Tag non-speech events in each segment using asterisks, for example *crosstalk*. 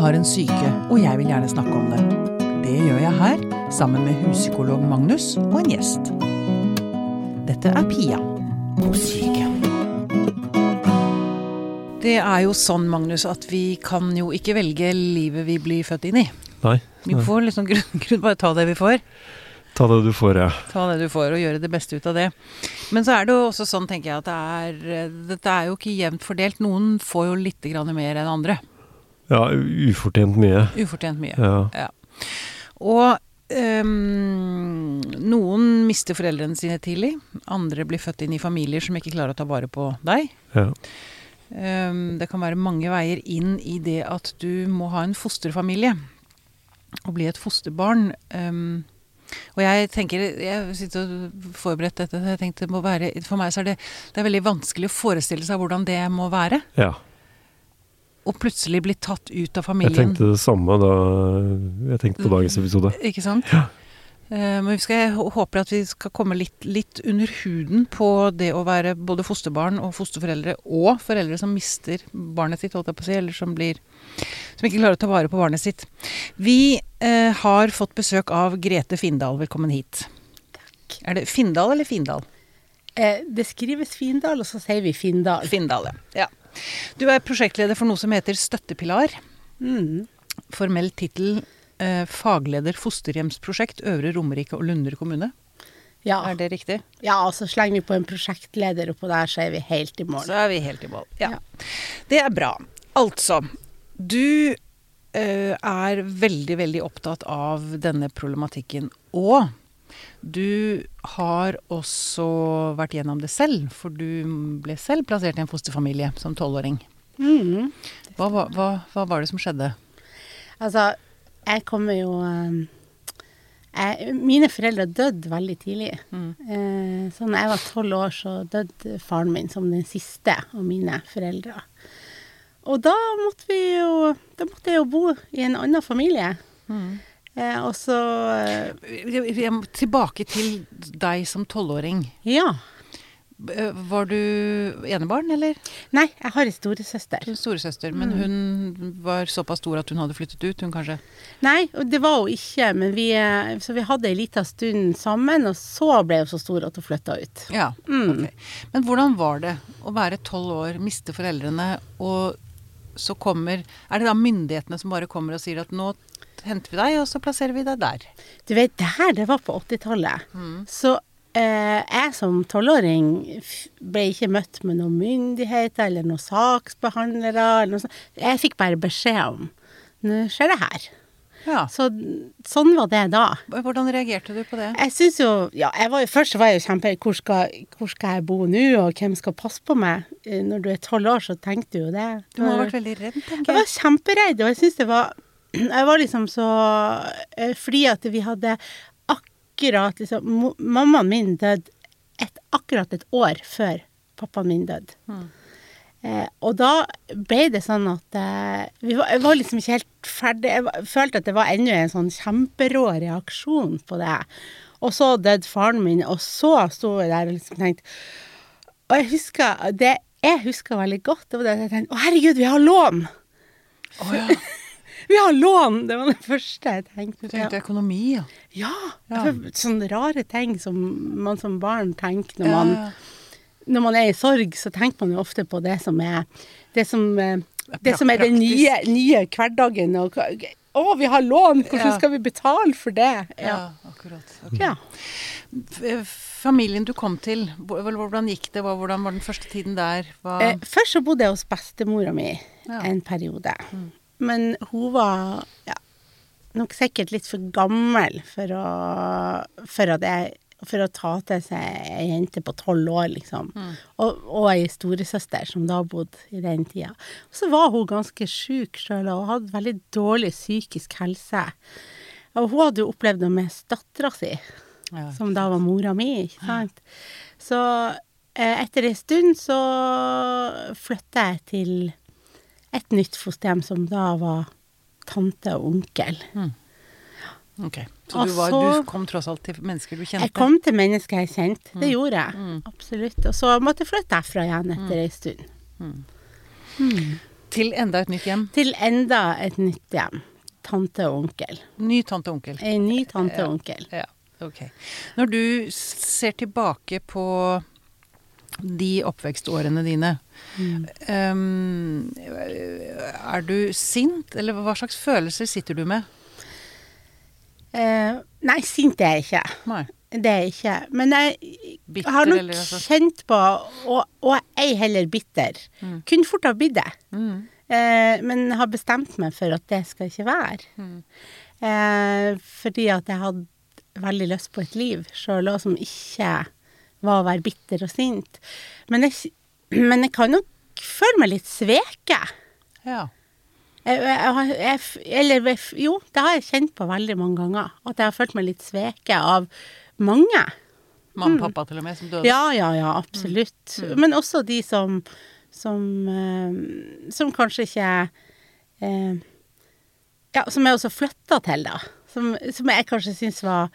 har en syke, og jeg vil gjerne snakke om det. Det gjør jeg her, sammen med huspsykolog Magnus og en gjest. Dette er Pia på syke. Det er jo sånn, Magnus, at vi kan jo ikke velge livet vi blir født inn i. Nei. Vi får liksom *laughs* grunn, grunn bare ta det vi får. Ta det du får, ja. Ta det du får, og gjøre det beste ut av det. Men så er det jo også sånn, tenker jeg, at det er, dette er jo ikke jevnt fordelt. Noen får jo litt mer enn andre. Ja, ufortjent mye. Ufortjent mye. Ja. Og Um, noen mister foreldrene sine tidlig. Andre blir født inn i familier som ikke klarer å ta vare på deg. ja. Um, det kan være mange veier inn i det at du må ha en fosterfamilie. Og bli et fosterbarn. Um, og jeg tenker, jeg sitter og forberedt dette, jeg tenkte det må være, for meg så er det, det er veldig vanskelig å forestille seg hvordan det må være. ja. Å plutselig bli tatt ut av familien. Jeg tenkte det samme da jeg tenkte på dagens episode. *laughs* Ikke sant? Ja. Eh, men vi skal, jeg håper at vi skal komme litt, litt under huden på det å være både fosterbarn og fosterforeldre, og foreldre som mister barnet sitt, holdt jeg på å si, eller som blir Som ikke klarer å ta vare på barnet sitt. Vi eh, har fått besøk av Grete Findal. Velkommen hit. Takk. Er det Findal eller Findal? Eh, det skrives Findal, og så sier vi Findal. Findal, ja. ja. Du er prosjektleder for noe som heter Støttepilar. Mm. Formell tittel eh, fagleder fosterhjemsprosjekt Øvre Romerike og Lunder kommune. Ja. Er det riktig? ja, og så slenger vi på en prosjektleder oppå der, så er vi helt i mål. Så er vi helt i mål. Ja. Ja. Det er bra. Altså, du eh, er veldig, veldig opptatt av denne problematikken. Og du har også vært gjennom det selv, for du ble selv plassert i en fosterfamilie som tolvåring. Mm. Hva, hva, hva var det som skjedde? Altså, jeg kommer jo eh, jeg, Mine foreldre døde veldig tidlig. Mm. Eh, så da jeg var tolv år, så døde faren min som den siste av mine foreldre. Og da måtte vi jo Da måtte jeg jo bo i en annen familie. Eh, og så eh, Tilbake til deg som tolvåring. Ja. Eh, Var du enebarn, eller? Nei, jeg har en storesøster. Er storesøster, men hun var såpass stor at hun hadde flyttet ut, hun kanskje? Nei, det var hun ikke, men vi, eh, så vi hadde en liten stund sammen, og så ble hun så stor at hun flytta ut. Ja. Mm. okay. Men hvordan var det å være tolv år, miste foreldrene, og så kommer Er det da myndighetene som bare kommer og sier at nå henter vi deg, og så plasserer vi deg der? Du vet, det her det var på 80-tallet. Så eh, jeg som tolvåring ble ikke møtt med noen myndigheter eller noen saksbehandlere. Eller noe sånt. Jeg fikk bare beskjed om nå skjer det her. Ja. Så sånn var det da. Hvordan reagerte du på det? Jeg synes jo Ja, jeg var jo, først var jeg jo kjempe hvor skal, hvor skal jeg bo nå, og hvem skal passe på meg? Eh, Når du er tolv år, så tenkte du jo det. Du må ha vært veldig redd, tenker Jeg Jeg var kjemperedd, og jeg syns det var Jeg var liksom så eh, Fordi at vi hadde akkurat liksom Mammaen min døde et, akkurat et år før pappaen min døde. Mm. Eh, og da ble det sånn at eh, vi var, Jeg var liksom ikke helt ferdig. Jeg var, følte at det var ennå en sånn kjemperå reaksjon på det. Og så døde faren min, og så sto jeg der og liksom tenkte Og jeg husker det jeg husker veldig godt, det var det at jeg tenkte Å, herregud, vi har lån! Oh, ja. *laughs* *laughs* Vi har lån! Det var det første jeg tenkte. Du tenkte økonomi, ja. Ja. Ja. Sånne rare ting som man som barn tenker når man, når man er i sorg, så tenker man jo ofte på det som er det som, eh, Det som er den nye, nye hverdagen. Og, å, vi har lån! Hvordan skal vi betale for det? Ja, Ja. akkurat. Okay. ja. Eh, Familien du kom til, hvordan gikk det? Hvordan var den første tiden der? Hva, Eh, først så bodde jeg hos bestemora mi Ja. en periode. Men hun var ja, nok sikkert litt for gammel for å, for at jeg for å ta til seg ei jente på tolv år, liksom. Og, og ei storesøster som da bodde i den tida. Og så var hun ganske sjuk sjøl og hadde veldig dårlig psykisk helse. Og hun hadde jo opplevd det med dattera si ja. som da var mora mi, ikke sant. Så eh, etter en stund så flytta jeg til et nytt fosterhjem som da var tante og onkel. Ok. Så du, var, så- du kom tross alt til mennesker du kjente? Jeg kom til mennesker jeg kjente, Mm. det gjorde jeg. Absolutt. Og så måtte jeg flytte derfra igjen etter ei stund. Til enda et nytt hjem. Til enda et nytt hjem. Tante og onkel. Ny tante og onkel. Ei ny tante og onkel. Ja, ok. Når du ser tilbake på de oppvekstårene dine, Mm. um, er du sint, eller hva slags følelser sitter du med? Uh, nei, sint er jeg ikke. Nei. Det er jeg ikke. Men jeg Bitter, har nok altså? kjent på, og, og ei heller bitter. Mm. Kunne fort ha blitt det. Mm. Uh, men har bestemt meg for at det skal ikke være. Mm. Uh, fordi at jeg hadde veldig lyst på et liv sjøl òg som ikke var å være bitter og sint. Men jeg, men jeg kan nok føle meg litt sveket. Ja. Jeg, jeg, jeg, eller jo, det har jeg kjent på veldig mange ganger. At jeg har følt meg litt sveket av mange. Mamma og pappa til og med, som døde. Mm. Ja, ja, ja, absolutt. Men også de som som, eh, som kanskje ikke eh, Ja, som jeg også flytta til, da. Som, som jeg kanskje syns var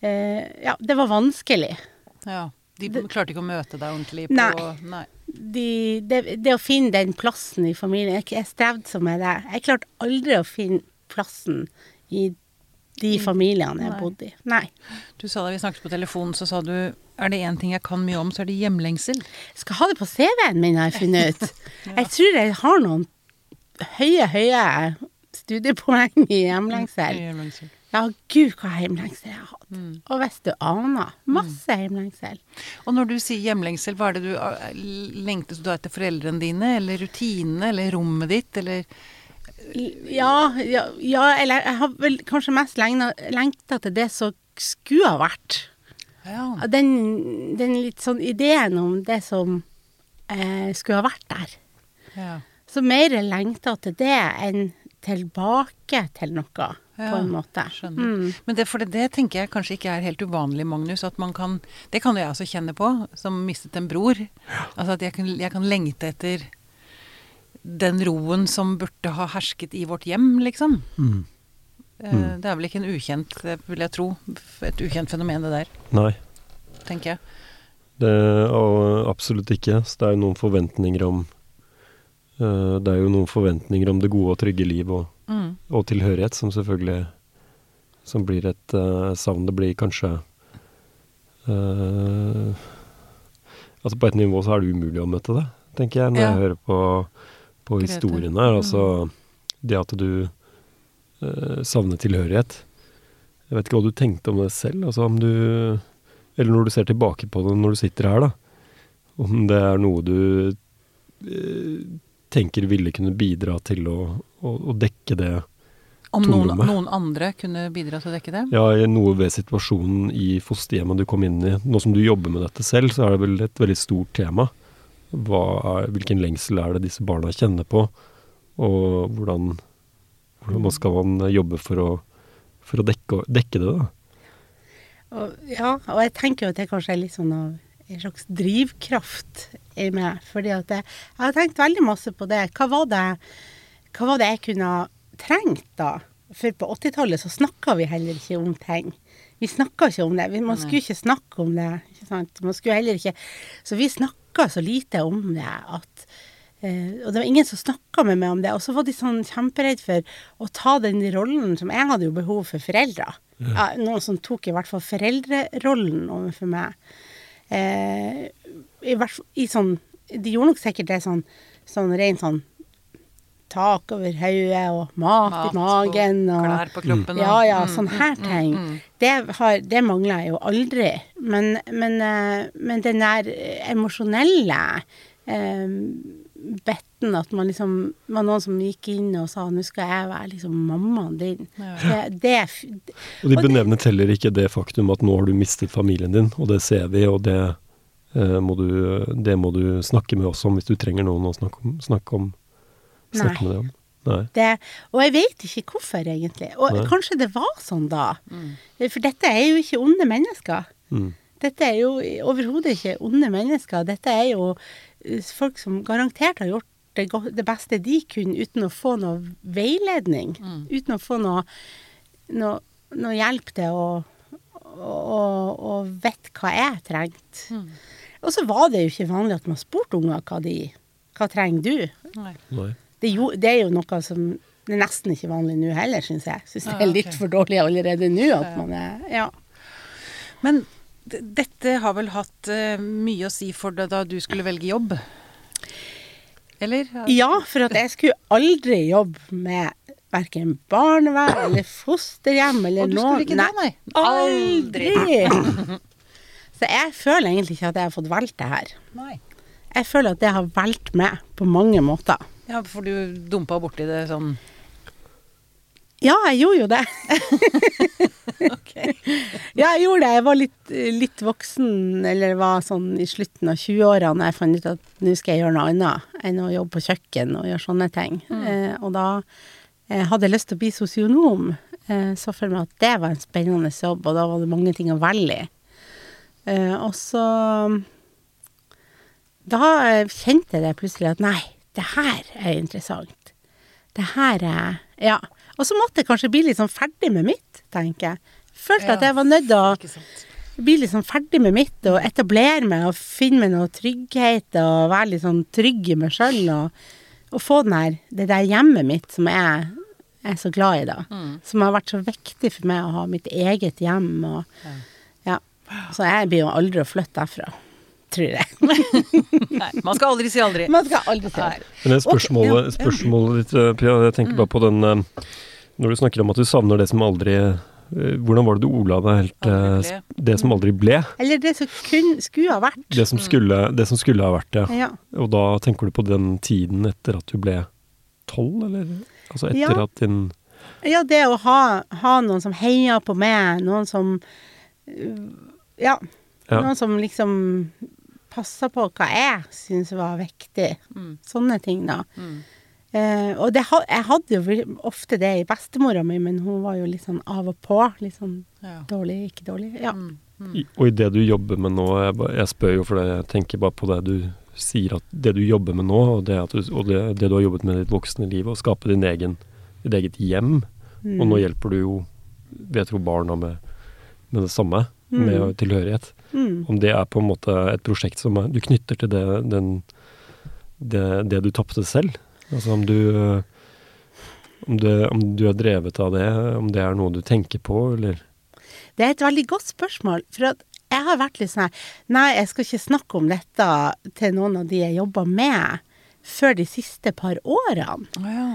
eh, Ja, det var vanskelig. Ja. De klarte ikke å møte deg ordentlig på Nei. Nei. De, det, det å finne den plassen i familien Jeg, jeg strevde som med det. Jeg klarte aldri å finne plassen i de familiene jeg Nei. bodde i. Nei. Du sa da vi snakket på telefonen, så sa du er det én ting jeg kan mye om, så er det hjemlengsel. Jeg skal ha det på CV-en min, har jeg funnet ut. *laughs* Jeg tror jeg har noen høye, høye studiepoeng i hjemlengsel. Hjemlengsel. Ja, gud, hva hjemlengsel jeg har hatt. Mm. Og hvis du aner. Masse hjemlengsel. Og når du sier hjemlengsel, hva er det du eh, lengtes du etter foreldrene dine, eller rutinene, eller rommet ditt, eller Ja, ja, ja eller jeg har vel kanskje mest lengta til det som skulle ha vært. Ja. Den, den litt sånn ideen om det som eh, skulle ha vært der. ja. Så mer lengta til det enn tilbake til noe, Ja, på en måte. Mm. Men det, for det, det tenker jeg kanskje ikke er helt uvanlig, Magnus. At man kan Det kan jo jeg også kjenne på, som mistet en bror. Altså at jeg kan, jeg kan lengte etter den roen som burde ha hersket i vårt hjem, liksom. Mm. Mm. Det er vel ikke en ukjent, det vil jeg tro, et ukjent fenomen det der, Nei, tenker jeg. det og absolutt ikke. Så det er jo noen forventninger om eh, Det er jo noen forventninger om det gode og trygge liv og, Mm. og tilhørighet som selvfølgelig Som blir et uh, savn. Det blir kanskje uh, Altså på et nivå så er det umulig å møte det, tenker jeg, når Ja. jeg hører på, på Grete. historien her. Altså det at du uh, savner tilhørighet. Jeg vet ikke hva du tenkte om det selv, altså om du Eller når du ser tilbake på det når du sitter her, da. Om det er noe du eh, tenker ville kunne bidra til å, å, å dekke det Om noen, noen andre kunne bidra til å dekke det? Ja, i noe ved situasjonen i fosterhjemmet du kom inn i. Nå som du jobber med dette selv, så er det vel et veldig stort tema. Hva er, hvilken lengsel er det disse barna kjenner på, og hvordan, hvordan skal man jobbe for å, for å dekke, dekke det, da? Og, ja, og jeg tenker jo at det kanskje er litt sånn av en slags drivkraft i meg. Fordi at jeg, jeg har tenkt veldig masse på det. Hva var det, hva var det jeg kunne ha trengt da? For på 80-tallet så snakka vi heller ikke om ting. Vi snakka ikke om det. Man skulle ikke snakke om det. ikke sant? Man skulle heller ikke Så vi snakka så lite om det at Uh, Og det var ingen som snakka med meg om det. Og så var de sånn kjemperedd for å ta den rollen som Jeg hadde jo behov for foreldre. Ja, noen som tok i hvert fall foreldrerollen overfor meg. Eh, i hvert i sånn, de gjorde nok sikkert det sånn, sånn rent sånn tak over hodet og mat, i magen og klær på kroppen. ja, og- ja, mm, sånne her mm, ting. mm, mm. Det, har, det mangler jeg jo aldri. Men, men, eh, men den der emosjonelle eh, betten at man liksom var noen som gikk inn og sa 'nå skal jeg være liksom mammaen din'. Ja. Det, det, Og de Og det- benevnet heller ikke det faktum at nå har du mistet familien din, og det ser vi, og det, eh, må, du, det må du snakke med oss om hvis du trenger noen å snakke, om, snakke, om, snakke Nei. med deg om. Nei. det, og jeg vet ikke hvorfor, egentlig. Og Nei. kanskje det var sånn da. Mm. For dette er jo ikke onde mennesker. Mm. Dette er jo overhodet ikke onde mennesker. Dette er jo folk som garantert har gjort det, det beste de kunne uten å få noe veiledning. Mm. Uten å få noe, noe, noe hjelp til å, å, å, å vite hva jeg trengte. Mm. Og så var det jo ikke vanlig at man spurte unger hva de Hva trenger du? Nei. Nei. Det, jo, det er jo noe som det er nesten ikke vanlig nå heller, syns jeg. Syns det er litt for dårlig allerede nå at man er Ja. Men dette har vel hatt eh, mye å si for deg da du skulle velge jobb? Eller? Ja, for at jeg skulle aldri jobbe med verken barnevern eller fosterhjem eller noe. Og du skulle ikke det, nei? Aldri! Så jeg føler egentlig ikke at jeg har fått valgt det her. Nei. Jeg føler at det har valgt meg på mange måter. Ja, for du dumpa borti det sånn Ja, jeg gjorde jo det. Ja, jeg gjorde det. Jeg var litt, litt voksen, eller var sånn i slutten av 20-åra da jeg fant ut at nå skal jeg gjøre noe annet enn å jobbe på kjøkken og gjøre sånne ting. Eh, og da eh, hadde jeg lyst til å bli sosionom. Eh, så for meg at det var en spennende jobb, og da var det mange ting å velge i. Eh, og så Da kjente jeg det plutselig at nei, det her er interessant. Det her er Ja. Og så måtte jeg kanskje bli litt sånn ferdig med mitt, tenker jeg. Følte at jeg var nødt til å bli litt sånn ferdig med mitt og etablere meg og finne meg noe trygghet og være litt sånn trygg i meg sjøl og, og få den her, det der hjemmet mitt som jeg er så glad i, da. Som har vært så viktig for meg å ha mitt eget hjem og ja. Så jeg blir jo aldri å flytte derfra, tror jeg. *laughs* *laughs* Nei, man skal aldri si aldri. Man skal aldri si aldri. Men det spørsmålet, spørsmålet ditt, eh, Pia, jeg tenker bare på den eh, Når du snakker om at du savner det som aldri eh, Hvordan var det du ordla deg helt eh, Det som aldri ble? Eller det som kun skulle ha vært. Det som skulle, det som skulle ha vært, ja. Ja. Og da tenker du på den tiden etter at du ble tolv, eller? Altså etter Ja. at din Ja, det å ha, ha noen som heia på meg, noen som øh, Ja. Ja. Noen som liksom passer på hva jeg syns var viktig. Mm. Sånne ting, da. Mm. Eh, og det, jeg hadde jo ofte det i bestemora mi, men hun var jo litt sånn av og på. Litt sånn Ja. dårlig, ikke dårlig. Ja. Mm. Mm. I- Og i det du jobber med nå, jeg, jeg spør jo fordi jeg tenker bare på det du sier at det du jobber med nå, og det, at du, og det, det du har jobbet med i ditt voksne liv, å skape din egen, ditt eget hjem. Mm. Og nå hjelper du jo, vet jo barna med, med det samme, Mm. med tilhørighet. Mm. Om det er på en måte et prosjekt som er, du knytter til det, den, det, det du tapte selv. Altså om du øh, om, det, om du er drevet av det, om det er noe du tenker på, eller Det er et veldig godt spørsmål. For at jeg har vært litt sånn her Nei, jeg skal ikke snakke om dette til noen av de jeg jobber med, før de siste par årene. Å ja.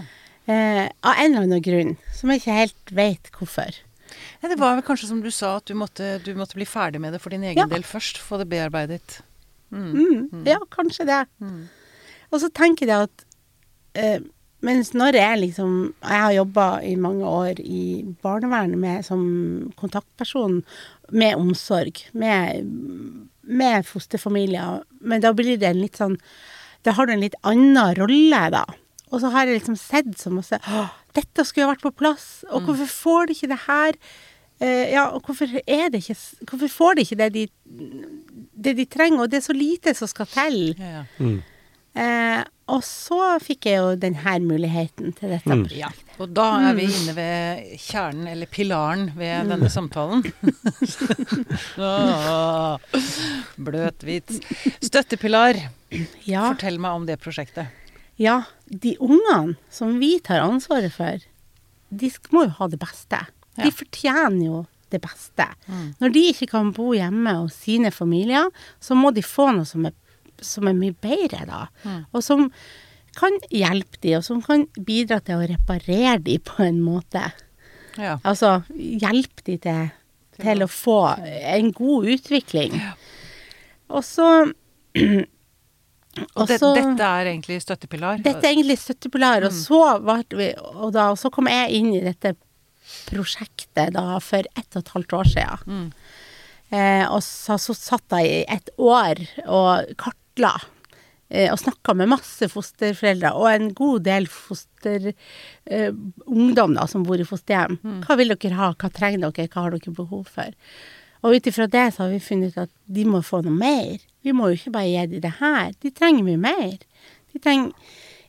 Eh, av en eller annen grunn, som jeg ikke helt vet hvorfor. Ja, det var vel kanskje som du sa, at du måtte, du måtte bli ferdig med det for din egen Ja. del først. Få det bearbeidet. Mm. Mm, Ja, kanskje det. Mm. Og så tenker jeg at eh, mens når jeg liksom Jeg har jobba i mange år i barnevernet med, som kontaktperson med omsorg, med, med fosterfamilier, men da blir det en litt sånn Da har du en litt annen rolle, da. Og så har jeg liksom sett så masse dette skulle jo vært på plass, og hvorfor får de ikke det her? Eh, ja, og hvorfor er det ikke Hvorfor får de ikke det de, det de trenger, og det er så lite som skal til? Ja, ja. mm. Eh, og så fikk jeg jo denne muligheten til dette Mm. Ja, og da er vi inne ved kjernen, eller pilaren, ved denne samtalen. *laughs* Åh, Bløt vits. Støttepilar, Ja, fortell meg om det prosjektet. ja, de ungene som vi tar ansvaret for, de må jo ha det beste. Ja. De fortjener jo det beste. Mm. Når de ikke kan bo hjemme hos sine familier, så må de få noe som er, som er mye bedre, da. Mm. Og som kan hjelpe de, og som kan bidra til å reparere de på en måte. Ja. Altså hjelpe de til, til å få en god utvikling. Og så *clears throat* Og det, dette er egentlig støttepilar? Dette er egentlig støttepilar, Mm. og så, vi, og da, og så kom jeg inn i dette prosjektet da for ett og et halvt år siden. Mm. Eh, og så, så satt jeg i et år og kartla eh, og snakka med masse fosterforeldre og en god del fosterungdom eh, som bor i fosterhjem. Mm. Hva vil dere ha, hva trenger dere, hva har dere behov for? Og ut ifra det så har vi funnet ut at de må få noe mer. Vi må jo ikke bare gi dem det her, de trenger mye mer. De trenger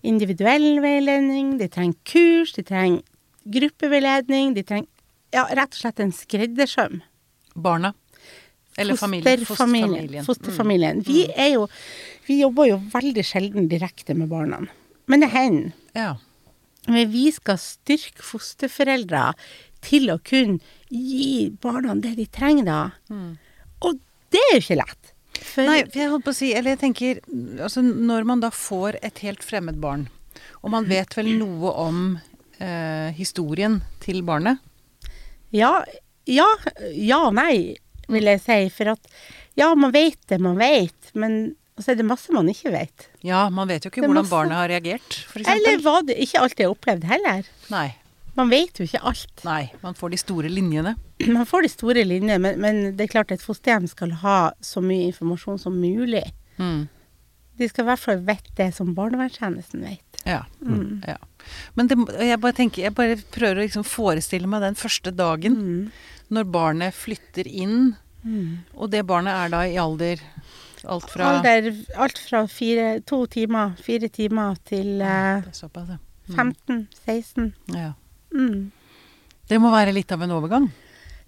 individuell veiledning, de trenger kurs, de trenger gruppeveiledning, de trenger ja, rett og slett en skreddersøm. Barna? Eller familien? Fosterfamilien. Mm. Fosterfamilien. Vi er jo Vi jobber jo veldig sjelden direkte med barna. Men det hender. Ja. Men vi skal styrke fosterforeldre til å kunne gi barna det de trenger da. Og det er jo ikke lett. For Nei, jeg holdt på å si, eller jeg tenker altså Når man da får et helt fremmed barn, og man vet vel noe om eh, historien til barnet ja, ja, ja nei, vil jeg si. For at ja, man vet det man vet, men så er det masse man ikke vet. Ja, man vet jo ikke hvordan masse- barnet har reagert, f.eks. Eller hva det ikke alltid er opplevd heller. Nei. Man vet jo ikke alt. Nei. Man får de store linjene. *clears throat* Man får de store linjene, men, men det er klart et fosterhjem skal ha så mye informasjon som mulig. Mm. De skal i hvert fall vite det som barnevernstjenesten vet. Ja. Mm. ja. Men det, jeg bare tenker, jeg bare prøver å liksom forestille meg den første dagen Mm. når barnet flytter inn, og det barnet er da i alder alt fra Alder alt fra fire, to timer, fire timer til ja, er såpass, ja. 15-16. ja. Mm. Det må være litt av en overgang.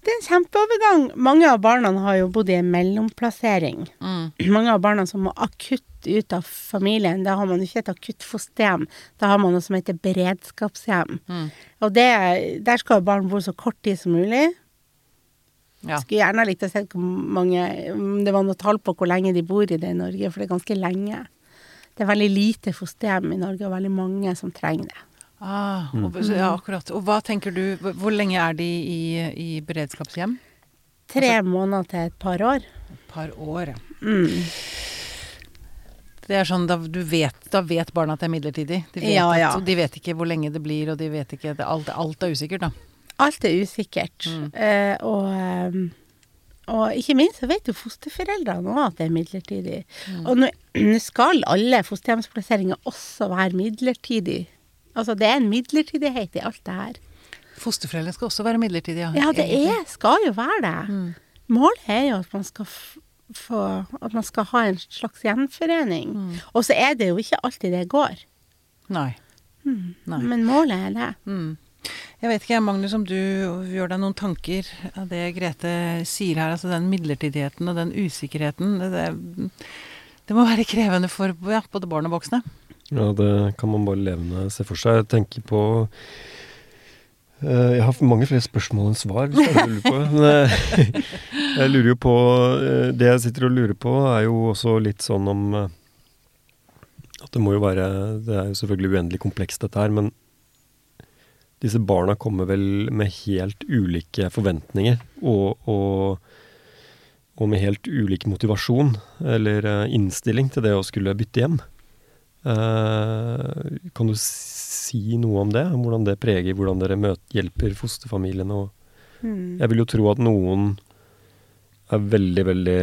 Det er en kjempeovergang. Mange av barna har jo bodd i en mellomplassering. Mm. Mange av barna som må akutt ut av familien, da har man ikke et akutt fosterhjem. Da har man noe som heter beredskapshjem. Mm. Og det, der skal barn bo så kort tid som mulig. Ja. Skulle gjerne likt å se hvor mange Om det var noe tall på hvor lenge de bor i det i Norge, for det er ganske lenge. Det er veldig lite fosterhjem i Norge, og veldig mange som trenger det. Ah, og, ja, akkurat. Og hva tenker du, hvor- lenge er de i, i beredskapshjem? Tre måneder til et par år. Et par år, ja. Mm. Det er sånn, da, du vet, da vet barna at det er midlertidig. De vet, Ja, ja. At, de vet ikke hvor lenge det blir, og de vet ikke det, alt, alt er usikkert, da. Alt er usikkert. Mm. Eh, og, eh, og ikke minst så vet jo fosterforeldrene òg at det er midlertidig. Mm. Og nå skal alle fosterhjemsplasseringer også være midlertidig. Altså det er en midlertidighet i alt det her. Fosterforeldre skal også være midlertidige. Ja, det er, skal jo være det. Mm. Målet er jo at man skal f- få At man skal ha en slags gjenforening. Mm. Og så er det jo ikke alltid det går. Nei. Nei. Men målet er det. Mm. Jeg vet ikke, Magnus, om du gjør deg noen tanker av det Grete sier her. Altså den midlertidigheten og den usikkerheten. Det, det, det må være krevende for ja, både barn og voksne. Ja, det kan man bare levende se for seg. Jeg tenker på Jeg har mange flere spørsmål enn svar, hvis jeg lurer på. Men eh, *laughs* jeg lurer jo på eh, Det jeg sitter og lurer på, er jo også litt sånn om eh, At det må jo være Det er jo selvfølgelig uendelig komplekst, dette her, men disse barna kommer vel med helt ulike forventninger, og, og, og med helt ulik motivasjon, eller eh, innstilling til det å skulle bytte hjem. Eh, kan du si noe om det? Om Hvordan det preger hvordan dere møter, hjelper fosterfamiliene? Og Mm. jeg vil jo tro at noen er veldig, veldig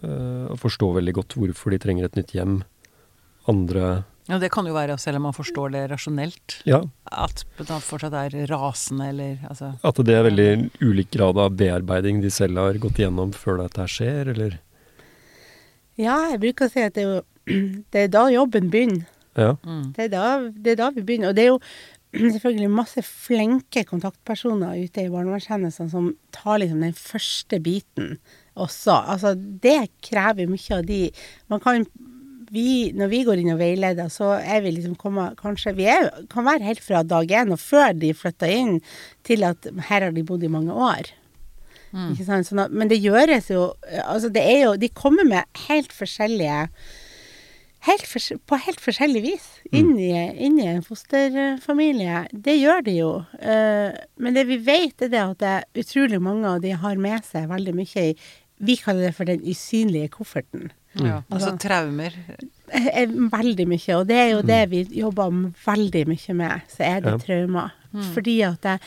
øh, forstår veldig godt hvorfor de trenger et nytt hjem. Andre Ja, Det kan jo være selv om man forstår det rasjonelt. Ja, At det fortsatt er rasende, eller altså at det er veldig ulik grad av bearbeiding de selv har gått igjennom før dette skjer, eller Ja, jeg bruker å si at det er jo *clears throat* det er da jobben begynner. Ja. mm. Det er, da, det er da vi begynner. Og det er jo *clears throat* selvfølgelig masse flinke kontaktpersoner ute i barnevernstjenestene som tar liksom den første biten også. Altså, det krever mye av de Man kan vi, når vi går inn og veileder, så er vi liksom kommet Kanskje vi er, kan være helt fra dag én og før de flytter inn, til at her har de bodd i mange år. Mm. Ikke sant? Sånn at, men det gjøres jo Altså, det er jo De kommer med helt forskjellige helt for, på helt forskjellig vis inn i, inn i en fosterfamilie. Det gjør de jo. Eh, men det vi vet, er det at det er utrolig mange av de har med seg veldig mye i Vi kaller det for den usynlige kofferten. ja. Altså Altså- traumer. Eh, eh, Veldig mye. Og det er jo det vi jobber veldig mye med, så er det Ja. traumer. Fordi at det,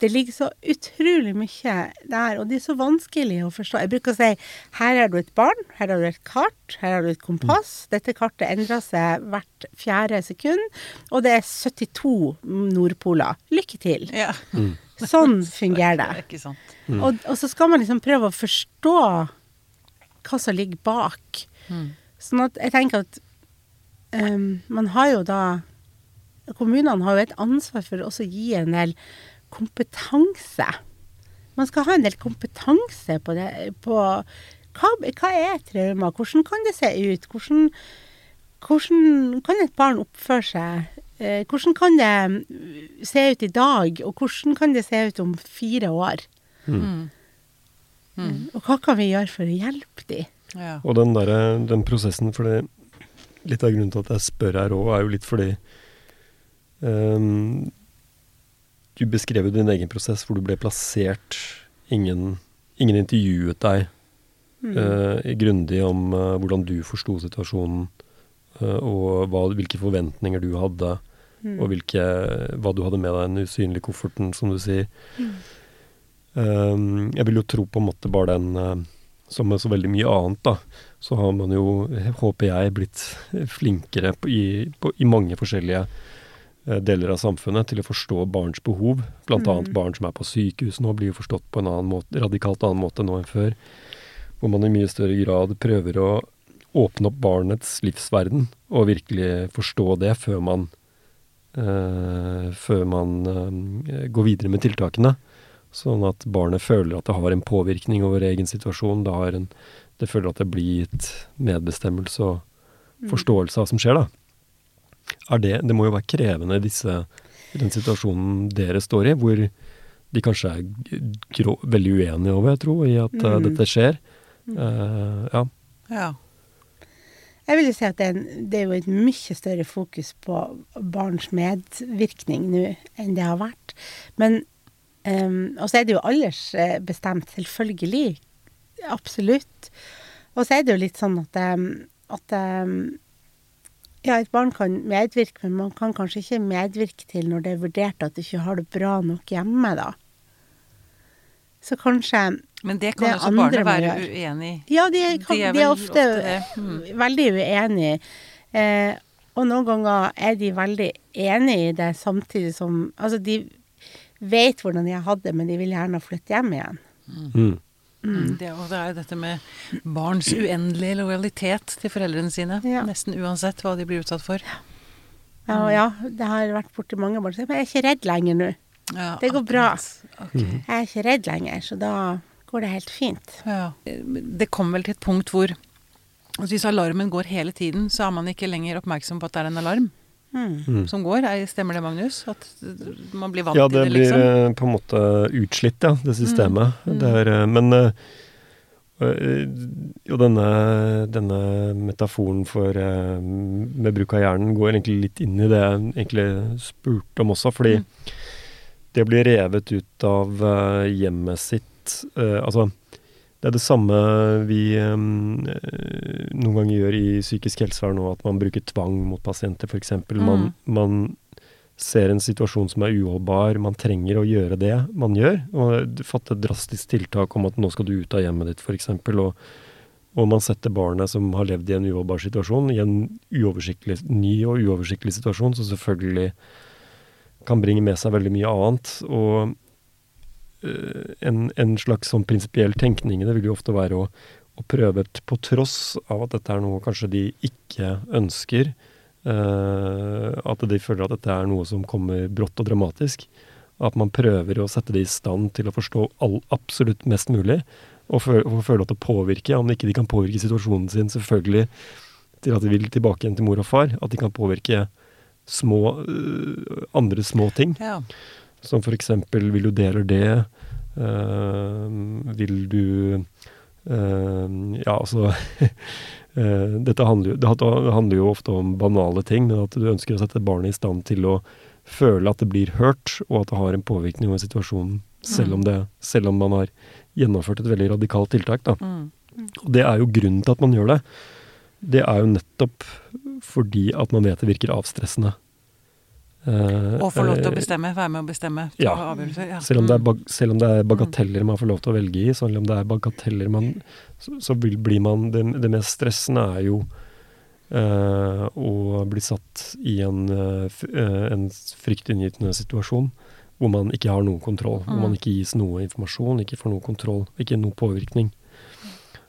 det ligger så utrolig mye der, og det er så vanskelig å forstå. Jeg bruker å si her har du et barn, her har du et kart, her har du et kompass. Dette kartet endrer seg hvert fjerde sekund, og det er 72 nordpoler. Lykke til. Ja. Sånn fungerer Det det. ikke sant. Og, og så skal man liksom prøve å forstå hva som ligger bak. Mm. Sånn at jeg tenker at um, man har jo da Kommunene har jo et ansvar for også å gi en del kompetanse. Man skal ha en del kompetanse på det på hva, hva er trauma, hvordan kan det se ut, hvordan, hvordan kan et barn oppføre seg eh, hvordan kan det se ut i dag, og hvordan kan det se ut om fire år? Mm. Mm. Og hva kan vi gjøre for å hjelpe de? Ja. Og den, der, den prosessen, for det, litt av grunnen til at jeg spør her òg, er jo litt fordi ehm, Du beskrev jo din egen prosess hvor du ble plassert. Ingen, ingen intervjuet deg Mm. uh, grundig om uh, hvordan du forsto situasjonen, uh, og hva, hvilke forventninger du hadde, Mm. og hvilke, hva du hadde med deg i den usynlige kofferten, som du sier. Mm. Um, jeg vil jo tro på en måte bare den Som med så veldig mye annet, da, så har man jo, håper jeg, blitt flinkere på, i, på, i mange forskjellige deler av samfunnet til å forstå barns behov. Blant Mm. barn som er på sykehus nå, blir jo forstått på en annen måte, radikalt annen måte nå enn før. Hvor man i mye større grad prøver å åpne opp barnets livsverden og virkelig forstå det før man uh, før man uh, går videre med tiltakene. Sånn at barnet føler at det har en påvirkning over egen situasjon. Det, har en, det føler at det blir gitt medbestemmelse og Mm. forståelse av hva som skjer, da. Er det, det må jo være krevende disse, i den situasjonen dere står i, hvor de kanskje er grå, veldig uenige over, jeg tror, i at mm. uh, dette skjer. Uh, ja. ja. Jeg vil jo si at det er, en, det er jo et mye større fokus på barns medvirkning nå enn det har vært. Men um, Og så er det jo aldersbestemt, selvfølgelig. Absolutt. Og så er det jo litt sånn at, um, at um, ja, et barn kan medvirke, men man kan kanskje ikke medvirke til når det er vurdert at du ikke har det bra nok hjemme, da. Så kanskje Men det kan Det også andre barnet være uenig i. Ja, de er, kan, De er de er ofte, ofte. Mm. veldig uenige. Eh, og noen ganger er de veldig enige i det, samtidig som Altså, de vet hvordan de har hatt det, men de vil gjerne flytte hjem igjen. Mm. Mm. Det, og det er jo dette med barns uendelige lojalitet til foreldrene sine. Ja. Nesten uansett hva de blir utsatt for. Ja, og ja, det har vært borti mange barn som sier men jeg er ikke redd lenger nå. Ja, Det går bra. Okay. Mhm. Jeg er ikke redd lenger, så da går det helt fint. Ja. Det kommer vel til et punkt hvor altså hvis alarmen går hele tiden, så er man ikke lenger oppmerksom på at det er en alarm Mm. Mm. som går. Er- Stemmer det, Magnus? At man blir vant Ja, til det det, blir liksom? eh, på en måte utslitt, ja, det systemet. Mm. Det er, eh, men eh, jo, denne, denne metaforen for med bruk av hjernen går egentlig litt inn i det jeg egentlig spurte om også, fordi Mm. det blir revet ut av hjemmet sitt Altså, det er det samme vi um, noen ganger gjør i psykisk helsevern nå, at man bruker tvang mot pasienter, f.eks. Man, man ser en situasjon som er uholdbar, man trenger å gjøre det man gjør. Og fatte et drastisk tiltak om at nå skal du ut av hjemmet ditt, f.eks. Og, og man setter barnet som har levd i en uholdbar situasjon, i en ny og uoversiktlig situasjon, som selvfølgelig kan bringe med seg veldig mye annet. Og en, en slags sånn prinsipiell tenkning det vil jo ofte være å, å prøve, på tross av at dette er noe kanskje de ikke ønsker, Uh, at de føler at dette er noe som kommer brått og dramatisk, at man prøver å sette det i stand til å forstå all, absolutt mest mulig, og, føle, og føle at det påvirker, om ikke de kan påvirke situasjonen sin selvfølgelig til at de vil tilbake igjen til mor og far, at de kan påvirke små, uh, andre små ting. Ja. Som eksempel vil du deler det? Eh, vil du eh, Ja, altså *laughs* eh, Dette handler, det handler jo ofte om banale ting, men at du ønsker å sette barnet i stand til å føle at det blir hørt, og at det har en påvirkning over situasjonen, selv om, det, selv om man har gjennomført et veldig radikalt tiltak. Da. Mm. Og det er jo grunnen til at man gjør det. Det er jo nettopp fordi at man vet det virker avstressende. Eh, Og få lov til å eh, bestemme, være med å bestemme. Ja. Ja. selv om, det er Mm. bag selv om det er bagateller man får lov til å velge i, selv om det er bagateller man Så, så vil, blir man det, det mest stressende er jo eh, å bli satt i en, eh, en fryktinngytende situasjon hvor man ikke har noen kontroll. Hvor Mm. man ikke gis noe informasjon, ikke får noe kontroll, ikke noe påvirkning.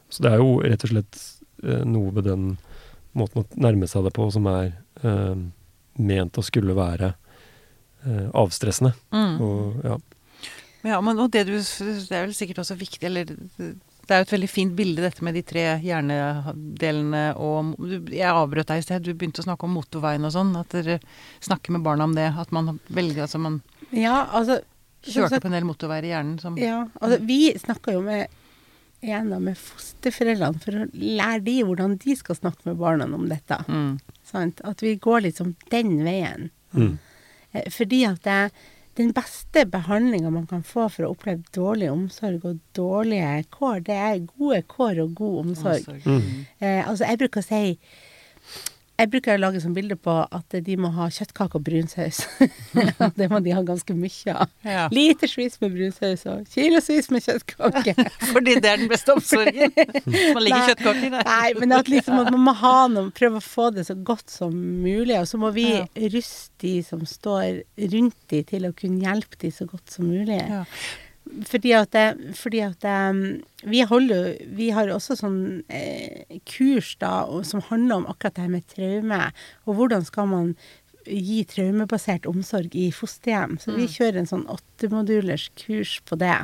Så det er jo rett og slett eh, noe ved den måten å nærme seg det på som er ment å skulle være eh, avstressende. Mm. Og, ja. Ja, men og det, du, det er vel sikkert også viktig, eller det er jo et veldig fint bilde, dette med de tre hjernedelene og Jeg avbrøt deg i sted, du begynte å snakke om motorveien og sånn. At dere snakker med barna om det. At man velger Altså man Ja, altså kjørte sagt- på en del motorveier i hjernen som Ja, altså vi snakker jo med igjen da, med fosterforeldrene for å lære de hvordan de skal snakke med barna om dette. mm. Sant? At vi går liksom den veien. Mm. Eh, Fordi at det, den beste behandlinga man kan få for å oppleve dårlig omsorg og dårlige kår, det er gode kår og god omsorg. omsorg. Mm. Eh, altså, jeg bruker å si Jeg bruker å lage sånn bilde på at de må ha kjøttkake og brunsaus. *laughs* Det må de ha ganske mye av. Ja. Litersvis med brunsaus og kilosvis med kjøttkake. *laughs* Fordi det er den beste omsorgen. Man liker kjøttkake i det. Nei, men at liksom at man må ha noe, prøve å få det så godt som mulig. Og så må vi Ja. ruste de som står rundt de til å kunne hjelpe de så godt som mulig. Ja. Fordi at, det, fordi at um, vi holder jo Vi har også sånn eh, kurs da og, som handler om akkurat det her med traume. Og hvordan skal man gi traumebasert omsorg i fosterhjem. Så vi kjører en sånn åttemodulers kurs på det.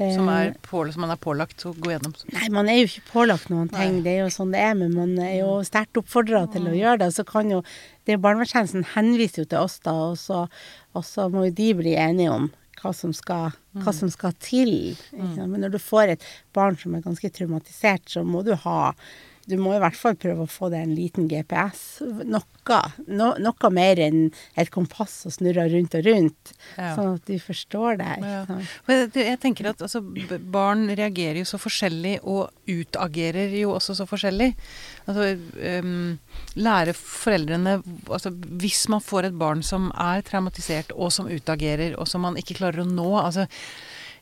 Eh, Som, er på, som man er pålagt å gå gjennom. Nei, man er jo ikke pålagt noen ting, Nei. det er jo sånn det er, men man er jo sterkt oppfordra til å gjøre det. Så kan jo det Barnevernstjenesten henviser jo til oss, da, og så, og så må jo de bli enige om hva som skal, hva som skal til. sant? Men når du får et barn som er ganske traumatisert, så må du ha du må i hvert fall prøve å få deg en liten GPS. Noe, no, noe mer enn et kompass som snurrer rundt og rundt, Ja. sånn at du forstår deg. Ja. jeg tenker at altså, barn reagerer jo så forskjellig, og utagerer jo også så forskjellig. Altså, um, lære foreldrene altså, Hvis man får et barn som er traumatisert, og som utagerer, og som man ikke klarer å nå altså,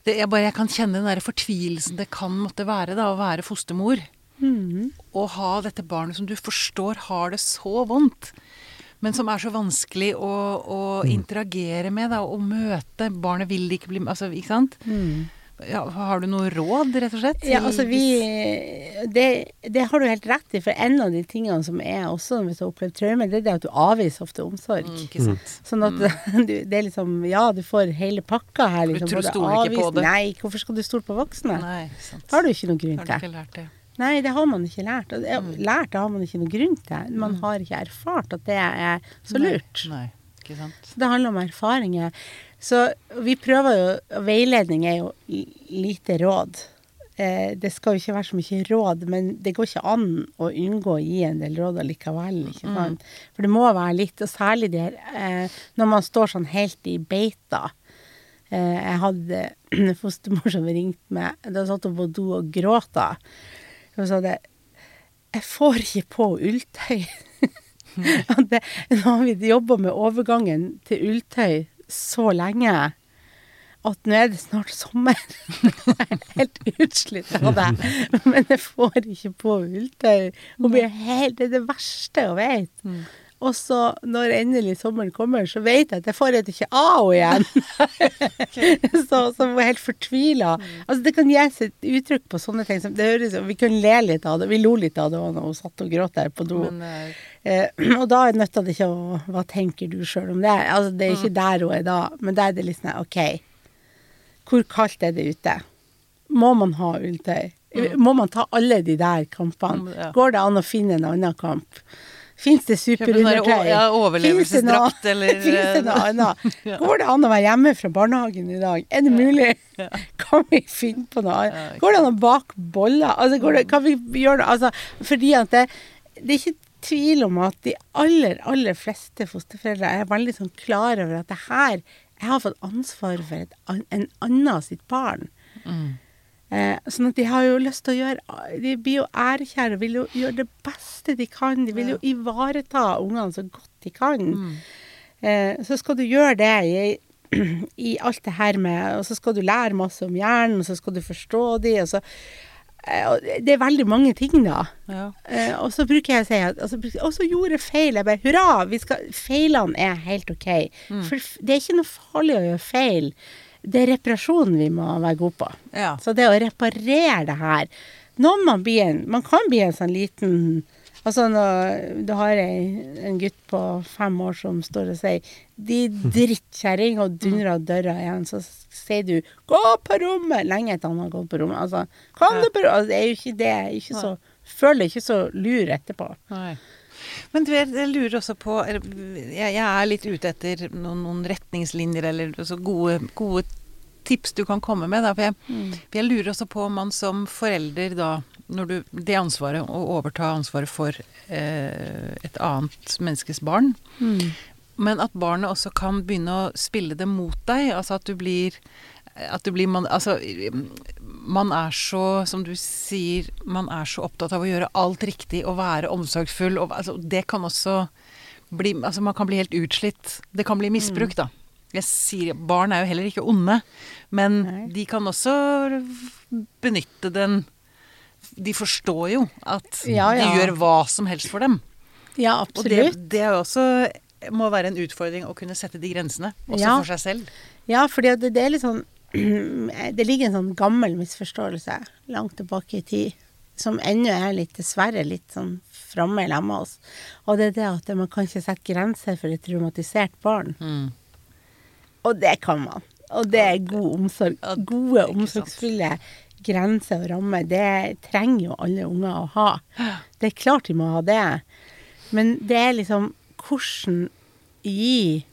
det, jeg, bare, jeg kan kjenne den der fortvilelsen det kan måtte være da, å være fostermor. Mhm. Å ha dette barnet som du forstår har det så vondt. Men som er så vanskelig å, å interagere med da, og møte. Barnet vil ikke bli altså, Ikke sant? Mm. Ja, har du noe råd, rett og slett? Ja, altså vi det, det har du helt rett i, for en av de tingene som er også hvis du har opplevd traume, det er det at du avviser ofte omsorg. Mm, Ikke sant. Sånn at *laughs* du, det er liksom Ja, du får hele pakka her, liksom. tror du både stoler ikke på det. Nei, hvorfor skal du stole på voksne? Nei, sant. Har du ikke noen grunn Har du til. ikke lært det? Nei, det har man ikke lært. Og det, Mm. lært det har man ikke noen grunn til. Man har ikke erfart at det er så lurt. Nei, nei, ikke sant. Så det handler om erfaringer. Så vi prøver jo Veiledning er jo lite råd. Eh, det skal jo ikke være så mye råd, men det går ikke an å unngå å gi en del råd allikevel. Ikke sant? For det må være litt, og særlig der eh, når man står sånn helt i beita. Eh, jeg hadde en *clears throat* fostermor som ringte meg. Da satt hun på do og gråt. Hun sa det Jeg får ikke på ulltøy. *laughs* Det, nå har vi jobba med overgangen til ulltøy så lenge at nå er det snart sommer. *laughs* Jeg er helt utslitt av det. Men jeg får ikke på ulltøy. Hun blir helt, det er det verste hun vet. Mm. Og så, når endelig sommeren kommer, så vet jeg at jeg får et ikke av henne igjen. *laughs* *laughs* så, så jeg er helt fortvila. Altså, det kan gis et uttrykk på sånne ting. Som, det høres, vi kunne le litt av det. Vi lo litt av det når hun satt og gråt der på do. Men eh, Eh, *clears throat* og da nytta det ikke å Hva tenker du sjøl om det? Altså, det er Mm. ikke der hun er da, men da er det litt sånn OK. Hvor kaldt er det ute? Må man ha ulltøy? Må man ta alle de der kampene? Mm. Går det an å finne en annen kamp? Fins det sånn superundertøy? ja, overlevelsesdrakt, eller, Fins det noe eh, *laughs* annet? *laughs* Går det an å være hjemme fra barnehagen i dag? Er det mulig? *laughs* Kan vi finne på noe annet? Går det an å bake boller? Altså, går det, kan vi gjøre noe altså, Fordi at det, det er ikke tvil om at de aller, aller fleste fosterforeldre er veldig sånn klar over at det her Jeg har fått ansvar for et, en annen sitt barn. mm. Eh, sånn at de har jo lyst til å gjøre De blir jo ærekjære og vil jo gjøre det beste de kan. De vil jo ivareta ungene så godt de kan. Mm. Eh, så skal du gjøre det i, *clears throat* i alt det her med Og så skal du lære masse om hjernen, og så skal du forstå de, og så eh, Det er veldig mange ting, da. Ja. Eh, og så bruker jeg å si at altså, Og så gjorde jeg feil. Jeg bare hurra! Vi skal, feilene er helt OK. For det er ikke noe farlig å gjøre feil. Det er reparasjonen vi må være gode på. ja. Så det å reparere det her Når man blir en Man kan bli en sånn liten Altså, når du har en, en gutt på fem år som står og sier 'de drittkjerring' og dundrer døra igjen, så sier du 'gå på rommet' lenge etter han har gått på rommet. Altså, kom du på rommet? Altså, det er jo ikke det. Ikke så, føler ikke så lur etterpå. Nei. Men du, jeg lurer også på jeg, jeg er litt ute etter noen, noen retningslinjer eller altså gode, gode tips du kan komme med. Da. For, jeg, for jeg lurer også på om man som forelder da når du, Det ansvaret, å overta ansvaret for eh, et annet menneskes barn. Men at barnet også kan begynne å spille det mot deg. Altså at du blir at du blir man, altså, man er så, som du sier, man er så opptatt av å gjøre alt riktig og være omsorgsfull. Og, altså, det kan også bli Altså man kan bli helt utslitt. Det kan bli misbruk, da. Jeg sier, Barn er jo heller ikke onde, men Nei. de kan også benytte den De forstår jo at Ja, ja. de gjør hva som helst for dem. Ja, Og det, absolutt. det er jo også må være en utfordring å kunne sette de grensene, også Ja. for seg selv. Ja, for det, det er litt sånn *clears throat* Det ligger en sånn gammel misforståelse langt tilbake i tid, som ennå er litt, dessverre, litt sånn framme i lemma oss. Og det er det at man kan ikke sette grenser for et traumatisert barn. Mm. Og det kan man. Og det er god omsorg. Gode, omsorgsfulle grenser og rammer. Det trenger jo alle unger å ha. *gasps* Det er klart de må ha det. Men det er liksom hvordan gi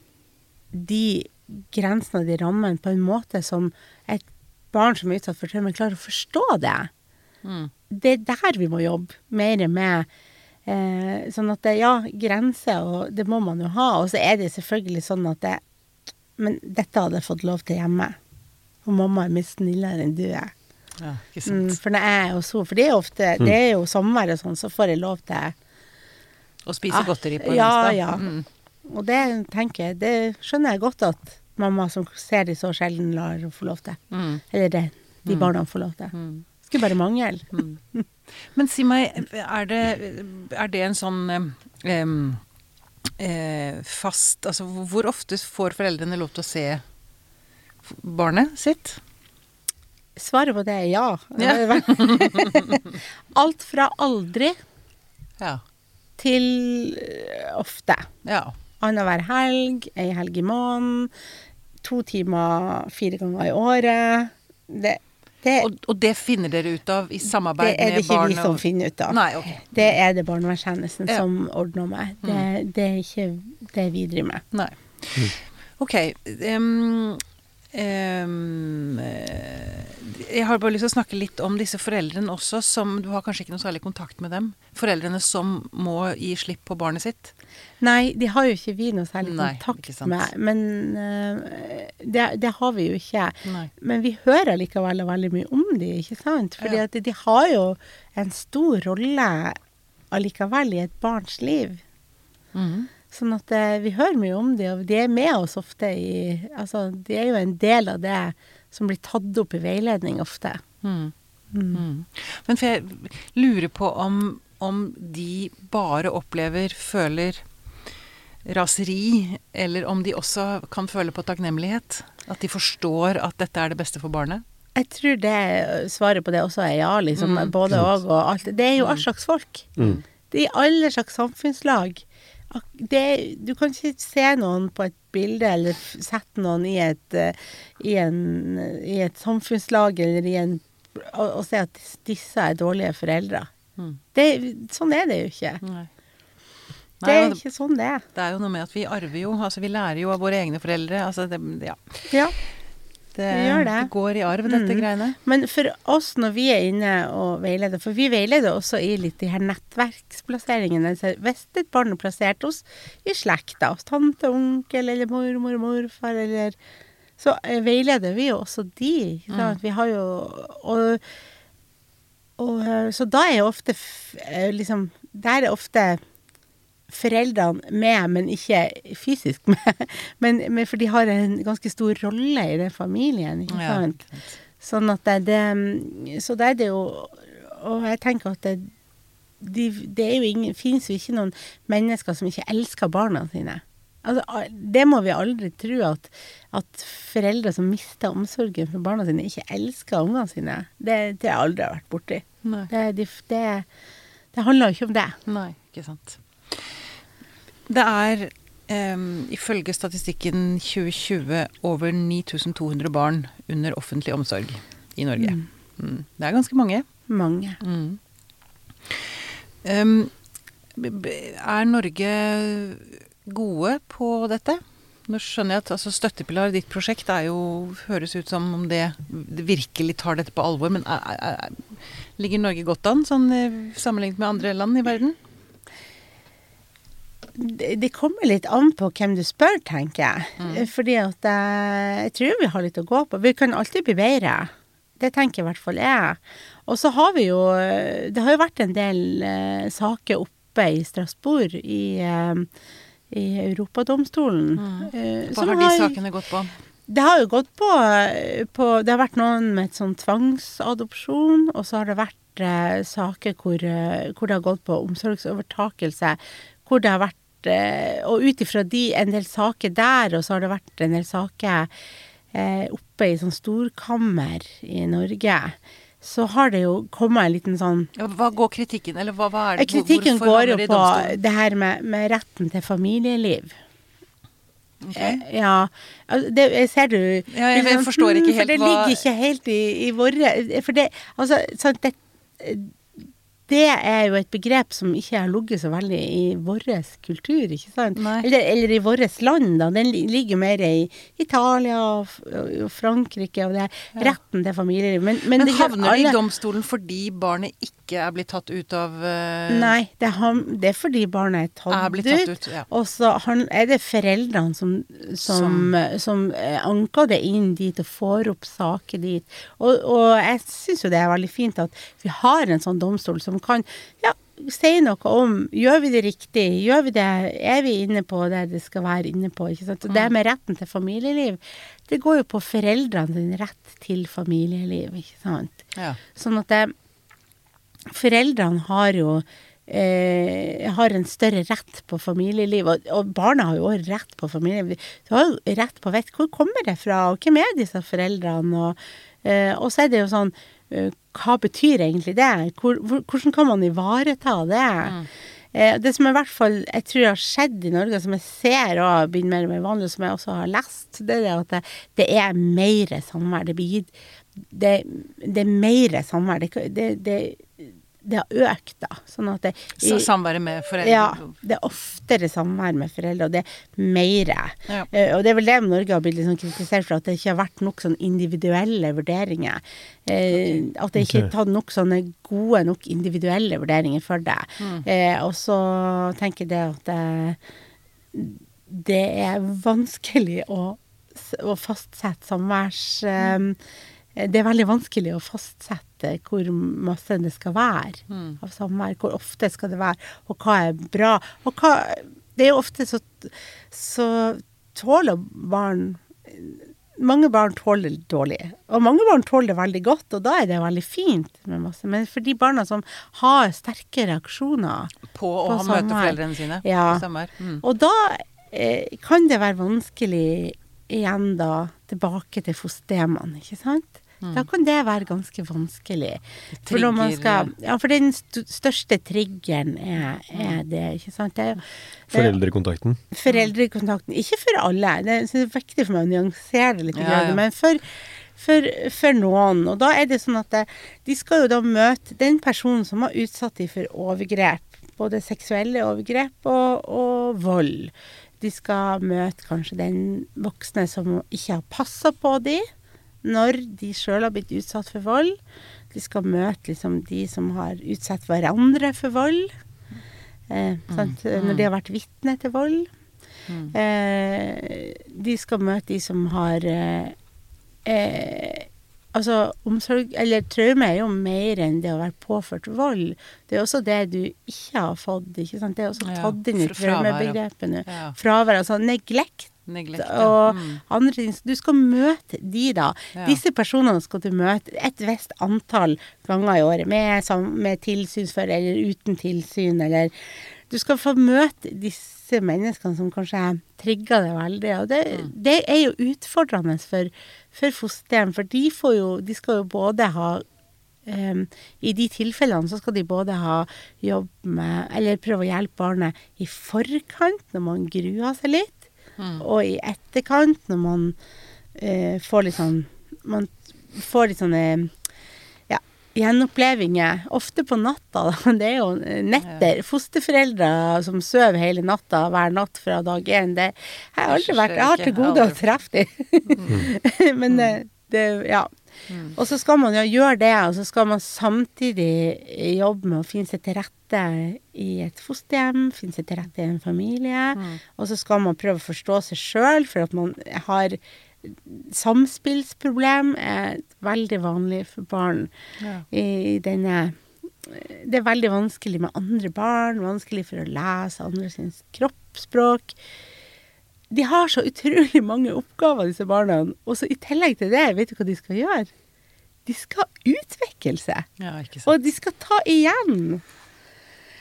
de grensene og de rammene på en måte som et barn som er utsatt for traume, klarer å forstå det. Mm. Det er der vi må jobbe mer med. Eh, sånn at det, ja, grenser, og det må man jo ha. Og så er det selvfølgelig sånn at det Men dette hadde jeg fått lov til hjemme. Og mamma er mye snillere enn du er. Ja, ikke Mm, for når jeg er hos henne For det er ofte Det er jo sommer og sånn, så får jeg lov til Å spise Ah, godteri på ja, onsdag. ja. Mm. Og det tenker jeg Det skjønner jeg godt at mamma som ser de så sjelden, lar få lov til. Mm. Eller det de barna får lov til. Skulle bare mangle. *laughs* Men si meg, er det, er det en sånn um, eh, fast Altså hvor ofte får foreldrene lov til å se barnet sitt? Svaret på det er ja. Ja. *laughs* Alt fra aldri Ja. til øh, ofte. ja. Annenhver helg, ei helg i måneden, to timer fire ganger i året. Det, det, Og, og det finner dere ut av i samarbeid det er det med ikke vi som finner ut av. Nei, okay. Det er det barnevernstjenesten Ja. som ordner med. Det, det er ikke det vi driver med. Nei. Ok. em, eh, jeg har bare lyst til å snakke litt om disse foreldrene også, som du har kanskje ikke noe særlig kontakt med dem. Foreldrene som må gi slipp på barnet sitt. Nei, de har jo ikke vi noe særlig Nei, kontakt med. Men uh, det, det har vi jo ikke. Nei. Men vi hører likevel veldig mye om de, ikke sant? Fordi Ja. at de har jo en stor rolle allikevel i et barns liv. Mhm. Sånn at eh, vi hører mye om de, og de er med oss ofte i Altså, de er jo en del av det som blir tatt opp i veiledning ofte. Mm. Mm. Men for jeg lurer på om, om de bare opplever, føler raseri, eller om de også kan føle på takknemlighet. At de forstår at dette er det beste for barnet. Jeg tror det svaret på det også er ja, liksom. Mm. Både og og alt. Det er jo all slags folk. Mm. Det er i alle slags samfunnslag. Det, du kan ikke se noen på et bilde, eller sette noen i et, eh, i en, i et samfunnslag, eller i en og, og se at disse er dårlige foreldre. Mm. Det, sånn er det jo ikke. Nei. Det er ikke sånn det er. det er jo noe med at vi arver jo, altså vi lærer jo av våre egne foreldre. Altså det, ja, Ja. Det, Vi gjør det. går i arv, dette Mm. greiene. Men for oss når vi er inne og veileder, for vi veileder også i litt de her nettverksplasseringene. Så hvis et barn er plassert hos i slekta, hos tante, onkel eller mormor, morfar eller Så eh, veileder vi jo også de. sant? Vi har jo og, og eh, Så da er jo ofte eh, liksom Der er ofte foreldrene med, men ikke fysisk *laughs* med. Men, men for de har en ganske stor rolle i den familien, ikke sant. Ja. Sånn at det, det Så da er det jo Og jeg tenker at det, de, det er jo ingen, finnes jo ikke noen mennesker som ikke elsker barna sine. Altså, det må vi aldri tro at, at foreldre som mister omsorgen for barna sine, ikke elsker ungene sine. Det, det har jeg aldri vært borti. Det, det, det handler jo ikke om det. Nei, Ikke sant. Det er um, ifølge statistikken 2020 over 9200 barn under offentlig omsorg i Norge. Mm. Mm. Det er ganske mange. Mange. Mm. B- er Norge gode på dette? Nå skjønner jeg at altså, Støttepilar, ditt prosjekt, er jo, høres ut som om det, det virkelig tar dette på alvor. Men er, er, er, ligger Norge godt an, sånn eh, sammenlignet med andre land i verden? Det, kommer litt an på hvem du spør, tenker jeg. Mm. Fordi at jeg tror vi har litt å gå på. Vi kan alltid bli bedre. Det tenker i hvert fall jeg. Og så har vi jo Det har jo vært en del uh, saker oppe i Strasbourg i, uh, i Europadomstolen. eh, Hva som har de sakene gått på? Det har jo gått på, på Det har vært noen med et sånn tvangsadopsjon, og så har det vært saker hvor, hvor det har gått på omsorgsovertakelse. Hvor det har vært Og ut ifra de en del saker der, og så har det vært en del saker eh, oppe i sånn storkammer i Norge, så har det jo kommet en liten sånn Hva går kritikken, eller hva, hva er det? Kritikken går jo på det her med, med retten til familieliv. Ok. Eh, Ja, det jeg ser du Ja, jeg- jeg liksom, forstår ikke helt hva For det ligger ikke helt i, i våre For det, altså, sant, det, det er jo et begrep som ikke har ligget så veldig i vår kultur, ikke sant? Eller, eller i vårt land, da. Den li- ligger mer i Italia og, og Frankrike og det er retten til familieliv. Men, men, Men det havner det i domstolen fordi barnet ikke er blitt tatt ut av uh, Nei, det, har, det er fordi barnet er tatt, Er blitt tatt ut, ja. Og så han- er det foreldrene som, som, som som anker det inn dit og får opp saker dit. Og, og jeg syns jo det er veldig fint at vi har en sånn domstol som kan ja, si noe om Gjør vi det riktig? Gjør vi det? Er vi inne på det det skal være inne på? Ikke sant? Og det med retten til familieliv, det går jo på foreldrene sin rett til familieliv, ikke sant. Ja. Sånn at det, foreldrene har jo eh, har en større rett på familieliv, og, og barna har jo òg rett på familieliv. Du har jo rett på å vite hvor kommer det fra, og hvem er disse foreldrene, og, eh, og så er det jo sånn eh, hva betyr egentlig det? Hvor, hvor, hvordan kan man ivareta det? Mm. det som i hvert fall jeg tror har skjedd i Norge, som jeg ser og begynner mer og mer vanlig, og som jeg også har lest, det er at det, det er mer samvær. Det blir gitt det, det er mer samvær. Det, det, det, har økt, da. Sånn at det Så Samværet med foreldre. ja, det er oftere samvær med foreldre, og det er mer. Ja. Uh, og det er vel det Norge har blitt litt sånn kritisert for, at det ikke har vært nok sånn individuelle vurderinger. Eh, At det ikke er tatt nok sånne gode nok individuelle vurderinger for det. Mm. Uh, og så tenker jeg det at det, det er vanskelig å, å fastsette samværs... Eh, det er veldig vanskelig å fastsette hvor masse det skal være Mm. av samvær. Hvor ofte skal det være, og hva er bra. Og hva Det er jo ofte så, så tåler barn Mange barn tåler det dårlig, og mange barn tåler det veldig godt, og da er det veldig fint med masse. Men for de barna som har sterke reaksjoner, På å På møte foreldrene sine. Ja. Mm. og da eh, kan det være vanskelig igjen da tilbake til fosterhjemmene, ikke sant? Da kan det være ganske vanskelig. For når man skal Ja, for den st største triggeren er, er det, ikke sant? Det Foreldrekontakten. foreldrekontakten. Ikke for alle. Det er, det er viktig for meg å nyansere det litt. Ja, ja. Men for, for, for noen. Og da er det sånn at det, de skal jo da møte den personen som har utsatt dem for overgrep. Både seksuelle overgrep og, og vold. De skal møte kanskje den voksne som ikke har passa på dem når de sjøl har blitt utsatt for vold. De skal møte liksom de som har utsatt hverandre for vold. Eh, sant? Når de har vært vitne til vold. Eh, de skal møte de som har eh, eh, Altså, omsorg Eller traume er jo mer enn det å være påført vold. Det er også det du ikke har fått, ikke sant. Det er også Ja, tatt inn i traumebegrepet nå. Fravær, altså neglekt Og Mm. andre ting. Så Du skal møte de, da. Ja. Disse personene skal du møte et visst antall ganger i året, med, med tilsynsfører eller uten tilsyn, eller Du skal få møte disse menneskene som kanskje trigger deg veldig. Og det, Mm. det er jo utfordrende for, for fosterhjem, for de får jo De skal jo både ha Um, i de tilfellene så skal de både ha jobb med Eller prøve å hjelpe barnet i forkant, når man gruer seg litt, Mm. og i etterkant, når man eh, får litt sånn Man får litt sånne ja, gjenopplevinger. Ofte på natta, da. *laughs* Det er jo netter. Fosterforeldre som sover hele natta hver natt fra dag én. Det jeg har aldri vært Jeg har til gode å treffe dem. *laughs* Men det, det Ja. Mm. Og så skal man jo gjøre det, og så skal man samtidig jobbe med å finne seg til rette i et fosterhjem, finne seg til rette i en familie. Mm. Og så skal man prøve å forstå seg sjøl, for at man har Samspillsproblem er veldig vanlig for barn Ja. i denne Det er veldig vanskelig med andre barn, vanskelig for å lese andre sin kroppsspråk. De har så utrolig mange oppgaver, disse barna. Og så i tillegg til det, vet du hva de skal gjøre? De skal utvikle seg. ja. Og de skal ta igjen.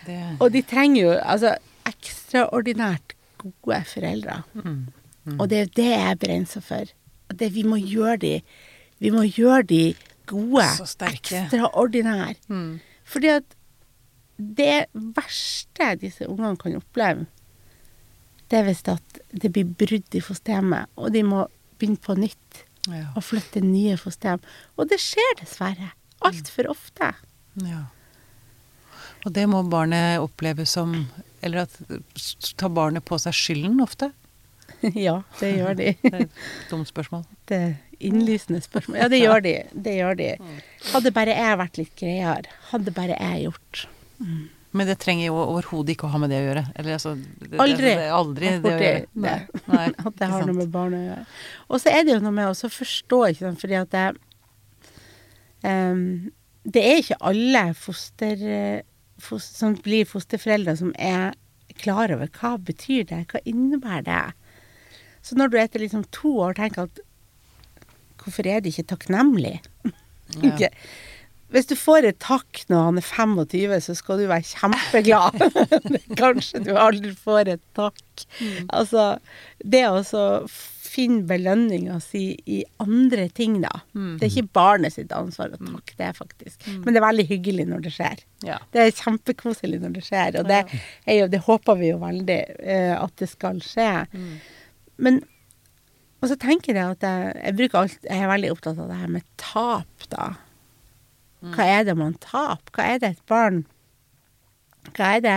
Det, Og de trenger jo altså ekstraordinært gode foreldre. mm. Og det er det jeg brenner så for. Det, vi må gjøre de Vi må gjøre de gode, ekstraordinære. Mm. Fordi at det verste disse ungene kan oppleve, det er hvis at det blir brudd i fosterhjemmet, og de må begynne på nytt Ja. og flytte nye fosterhjem. Og det skjer dessverre. Altfor ofte. ja. Og det må barnet oppleve som Eller at tar barnet på seg skylden ofte? *laughs* ja, det gjør de. *laughs* Det er et dumt spørsmål. Det er innlysende spørsmål. Ja, det gjør de. Det gjør de. Hadde bare jeg vært litt greiere, hadde bare jeg gjort. Men det trenger jo overhodet ikke å ha med det å gjøre. Eller altså det, Aldri Det, det, aldri det å gjøre. Nei. Nei, *laughs* At det har noe med barn å gjøre. Og så er det jo noe med å forstå, ikke sant, fordi at det um, Det er ikke alle foster, foster, som blir fosterforeldre som er klar over hva betyr det, hva innebærer det. Så når du etter liksom to år tenker at hvorfor er de ikke takknemlig? Ja. *laughs* Hvis du får et takk når han er 25, så skal du være kjempeglad. *laughs* Kanskje du aldri får et takk. Altså, det å finne belønninga si i andre ting, da. Mm. Det er ikke barnet sitt ansvar å takke det, faktisk. Men det er veldig hyggelig når det skjer. Ja. Det er kjempekoselig når det skjer, og det, jo, det håper vi jo veldig uh, at det skal skje. Mm. Men Og så tenker jeg at jeg, jeg, alt, jeg er veldig opptatt av det her med tap, da. Hva er det man taper? Hva er det et barn Hva er det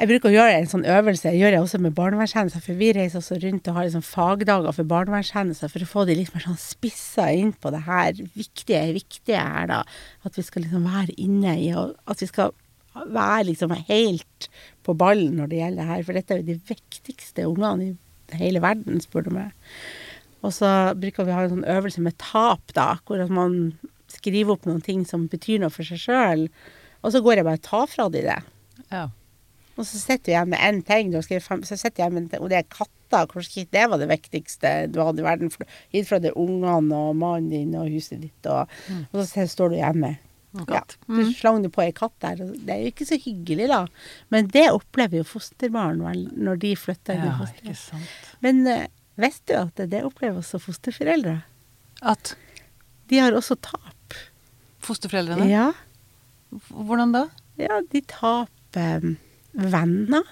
Jeg bruker å gjøre en sånn øvelse, jeg gjør det også med barnevernshendelser, for vi reiser også rundt og har liksom fagdager for barnevernshendelser for å få de litt mer sånn spissa inn på det her viktige, viktige her, da. At vi skal liksom være inne i og At vi skal være liksom helt på ballen når det gjelder her. For dette er jo de viktigste ungene i hele verden, spør du meg. Og så bruker vi å ha en sånn øvelse med tap, da, hvor man skriver opp noen ting som betyr noe for seg sjøl. Og så går jeg bare og tar fra de det. Ja. Og så sitter du igjen med én ting, fem, så sitter jeg med og det er katter. Kanskje ikke det var det viktigste du hadde i verden. Gitt fra deg ungene og mannen din og huset ditt, og, og så står du hjemme. ja, du slang du på ei katt der. Det er jo ikke så hyggelig, da. Men det opplever jo fosterbarn når de flytter inn i fosterhjem. Men uh, visste du at det opplever også fosterforeldre? At De har også tap. Fosterforeldrene Ja, Hvordan da? ja de taper venner.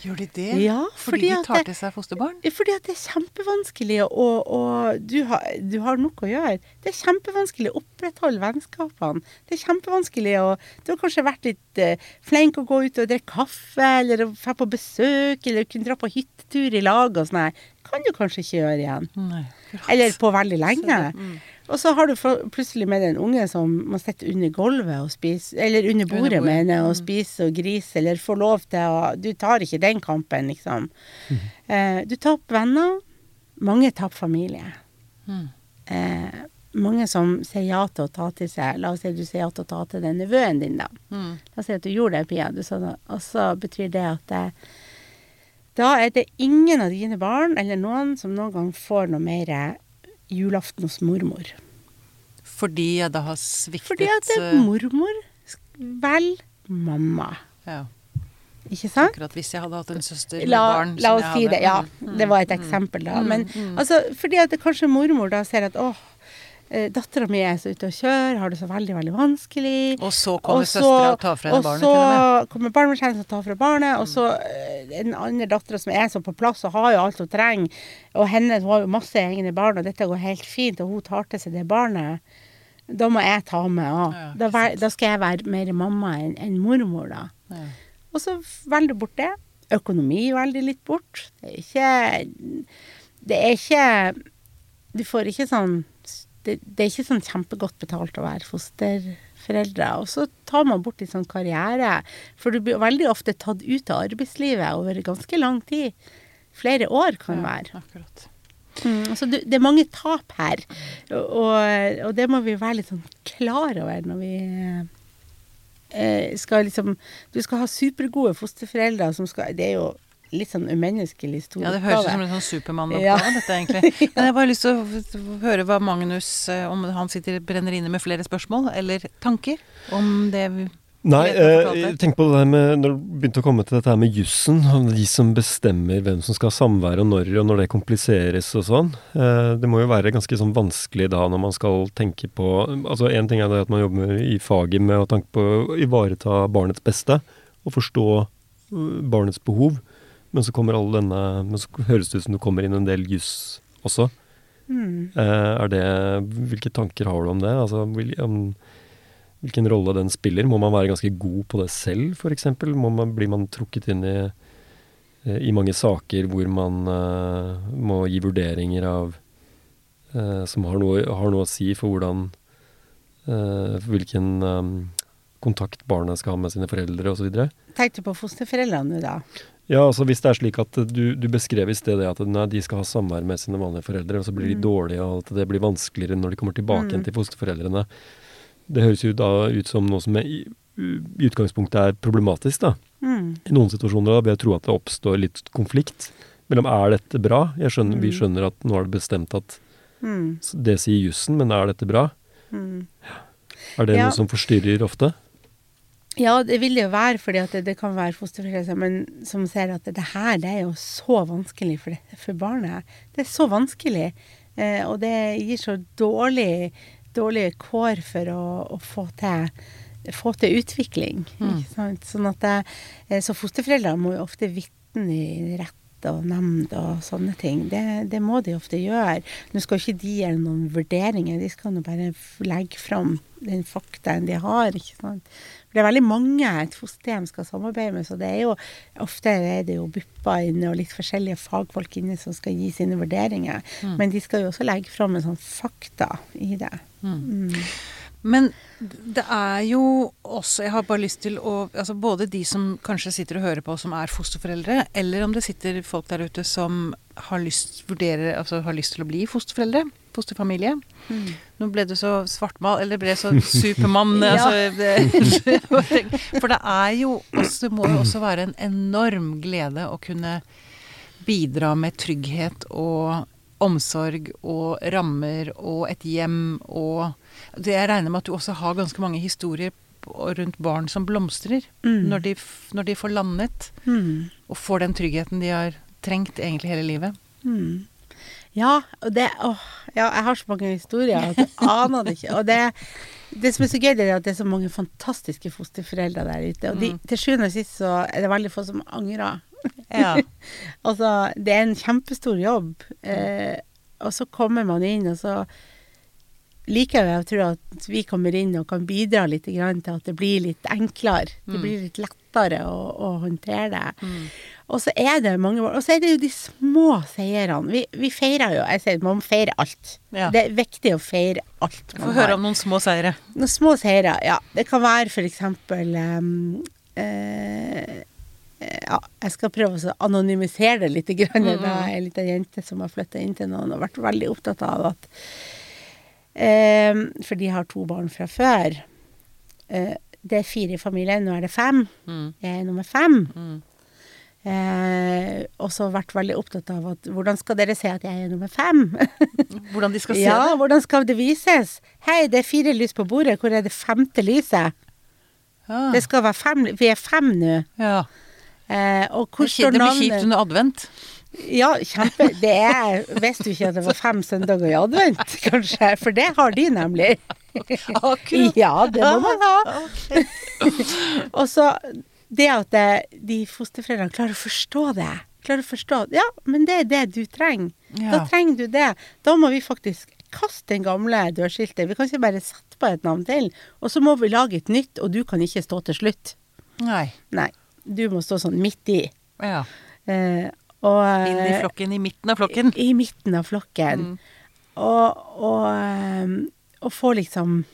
Gjør de det? Ja, fordi, fordi de tar det- til seg fosterbarn? Fordi at det er kjempevanskelig, og, og du, har, du har nok å gjøre. Det er kjempevanskelig å opprettholde vennskapene. Det er kjempevanskelig å Du har kanskje vært litt eh, flink å gå ut og drikke kaffe, eller dra på besøk, eller kunne dra på hyttetur i lag og sånn Det Kan du kanskje ikke gjøre igjen. Nei. Eller på veldig lenge. Mm. Og så har du plutselig med deg en unge som må sitte under gulvet og spise, eller under bordet, bordet. mener jeg, og spise og grise, eller få lov til å Du tar ikke den kampen, liksom. Eh, du taper venner. Mange taper familie. Mm. Eh, mange som sier ja til å ta til seg La oss si du sier ja til å ta til den nevøen din, da. Mm. La oss si at du gjorde det, Pia. Du sa det. Og så betyr det at det, da er det ingen av dine barn eller noen som noen gang får noe mer julaften hos mormor. Fordi jeg da har sviktet Fordi at det er eh, mormor vel mamma. ja. Ikke sant? Akkurat hvis jeg hadde hatt en søster eller barn la oss si det. Ja, Mm, det var et eksempel, da. Men mm. altså, fordi at det kanskje mormor da ser at åh, dattera mi er så ute og kjører, har det så veldig, veldig vanskelig. Og så kommer søstera og tar fra henne barnet, og så kommer barnevernstjenesten og tar fra barnet, og så eh, den andre dattera som er så på plass og har jo alt hun trenger, og henne hun har jo masse egne barn, og dette går helt fint, og hun tar til seg det barnet. Da må jeg ta med òg. Ja, da, da skal jeg være mer mamma enn en mormor, da. Ja. Og så velger du bort det. Økonomi velger litt bort. Det er ikke Det er ikke Du får ikke sånn det, det er ikke sånn kjempegodt betalt å være fosterforeldre. Og så tar man bort litt sånn karriere. For du blir veldig ofte tatt ut av arbeidslivet over ganske lang tid. Flere år kan det være. Akkurat. Mm, så du, det er mange tap her. Og, og det må vi være litt sånn klar over når vi eh, skal liksom Du skal ha supergode fosterforeldre som skal Det er jo litt sånn umenneskelig stor Ja, det høres ut som en sånn Supermann-oppgave, Ja. dette egentlig. *laughs* Men jeg har bare lyst til å høre hva Magnus eh, Om han sitter brenner inne med flere spørsmål eller tanker om det vi Nei, eh, tenk på det der med Når du begynte å komme til dette her med jussen, de som bestemmer hvem som skal ha samvær og når, og når det kompliseres og sånn. Eh, det må jo være ganske sånn vanskelig da når man skal tenke på Altså én ting er det at man jobber i faget med å tenke på å ivareta barnets beste, og forstå øh, barnets behov, men så kommer alle denne Men så høres det ut som det kommer inn en del juss også. Mm. Eh, er det Hvilke tanker har du om det? Altså, hvilken rolle den spiller? Må man være ganske god på det selv, f.eks.? Blir man trukket inn i, eh, i mange saker hvor man uh, må gi vurderinger av uh, Som har noe, har noe å si for hvordan eh, Hvilken um, kontakt barna skal ha med sine foreldre osv.? Tenkte du på fosterforeldrene da? Ja, altså hvis det er slik at du, du beskrev i sted det at nei, de skal ha samvær med sine vanlige foreldre, og så blir de Mm. dårlige, og at det blir vanskeligere når de kommer tilbake igjen Mm. til fosterforeldrene. Det høres jo da ut som noe som er, i, utgangspunktet er problematisk, da. Mm. I noen situasjoner da vil jeg tro at det oppstår litt konflikt mellom er dette bra? Skjønner, Vi Mm. skjønner at nå er det bestemt at Mm. det sier jussen, men er dette bra? Mm. Er det Ja. noe som forstyrrer ofte? Ja, det vil det jo være, fordi at det, det kan være fosterforeldre men som ser at det, her det er jo så vanskelig for, det, for barnet. Det er så vanskelig, eh, og det gir så dårlig, dårlige kår for å, å få, til, få til utvikling. Mm. Sånn at det, eh, så fosterforeldre må jo ofte vitne i rett og nemnd og sånne ting. Det, det må de ofte gjøre. Nå skal ikke de gjøre noen vurderinger, de skal nå bare legge fram den faktaen de har. ikke sant? For det er veldig mange et fosterhjem skal samarbeide med, så det er jo ofte er det jo BUPA inne og litt forskjellige fagfolk inne som skal gi sine vurderinger. Mm. Men de skal jo også legge fram en sånn fakta i det. Mm. Men det er jo også Jeg har bare lyst til å Altså både de som kanskje sitter og hører på som er fosterforeldre, eller om det sitter folk der ute som har lyst, vurderer, altså har lyst til å bli fosterforeldre. Fosterfamilie. Mm. Nå ble du så svartmal, eller ble så *laughs* Supermann. Altså, det, *laughs* for det er jo også, det må jo også være en enorm glede å kunne bidra med trygghet og omsorg og rammer og et hjem og det Jeg regner med at du også har ganske mange historier rundt barn som blomstrer Mm. når, de, når de får landet Mm. og får den tryggheten de har trengt egentlig hele livet. Mm. Ja, og det åh, ja, jeg har så mange historier at jeg *laughs* aner det ikke. Og det, det som er så gøy, det er at det er så mange fantastiske fosterforeldre der ute. Og de, Mm. til sjuende og sist så er det veldig få som angrer. Ja. *laughs* Altså, det er en kjempestor jobb. Eh, og så kommer man inn, og så liker jeg å tro at vi kommer inn og kan bidra litt grann til at det blir litt enklere. Det Mm. blir litt lettere å, å håndtere det. Mm. Og så er det mange Og så er det jo de små seirene. Vi, vi feirer jo Jeg sier man feirer alt. Ja. Det er viktig å feire alt. Få høre om noen små seire. Noen små seire, ja. Det kan være for eksempel um, eh, ja, jeg skal prøve å anonymisere det litt. Grann. Mm. Det er ei lita jente som har flytta inn til noen og vært veldig opptatt av at For de har to barn fra før. Eh, det er fire i familien, nå er det fem. Mm. Jeg er nummer fem. Mm. Eh, og så vært veldig opptatt av at hvordan skal dere se at jeg er nummer fem? *laughs* Hvordan de skal se ja, det. hvordan skal det vises? Hei, det er fire lys på bordet, hvor er det femte lyset? Ja. Det skal være fem, vi er fem nå. ja. Eh, og hvor står det blir kjipt under advent. Ja, kjempe. Det er Visste du ikke at det var fem søndager i advent, kanskje? For det har de nemlig. Akkurat. Ja, det må man ha. Og så det at det, de fosterforeldrene klarer å forstå det. Klarer å forstå Ja, men det er det du trenger. Da trenger du det. Da må vi faktisk kaste den gamle dørskiltet. Vi kan ikke bare sette på et navn til. Og så må vi lage et nytt, og du kan ikke stå til slutt. Nei. Nei. Du må stå sånn midt i. Ja. Eh, og Inn i eh, flokken, i midten av flokken. I midten av flokken. Mm. Og, og, ehm, og få liksom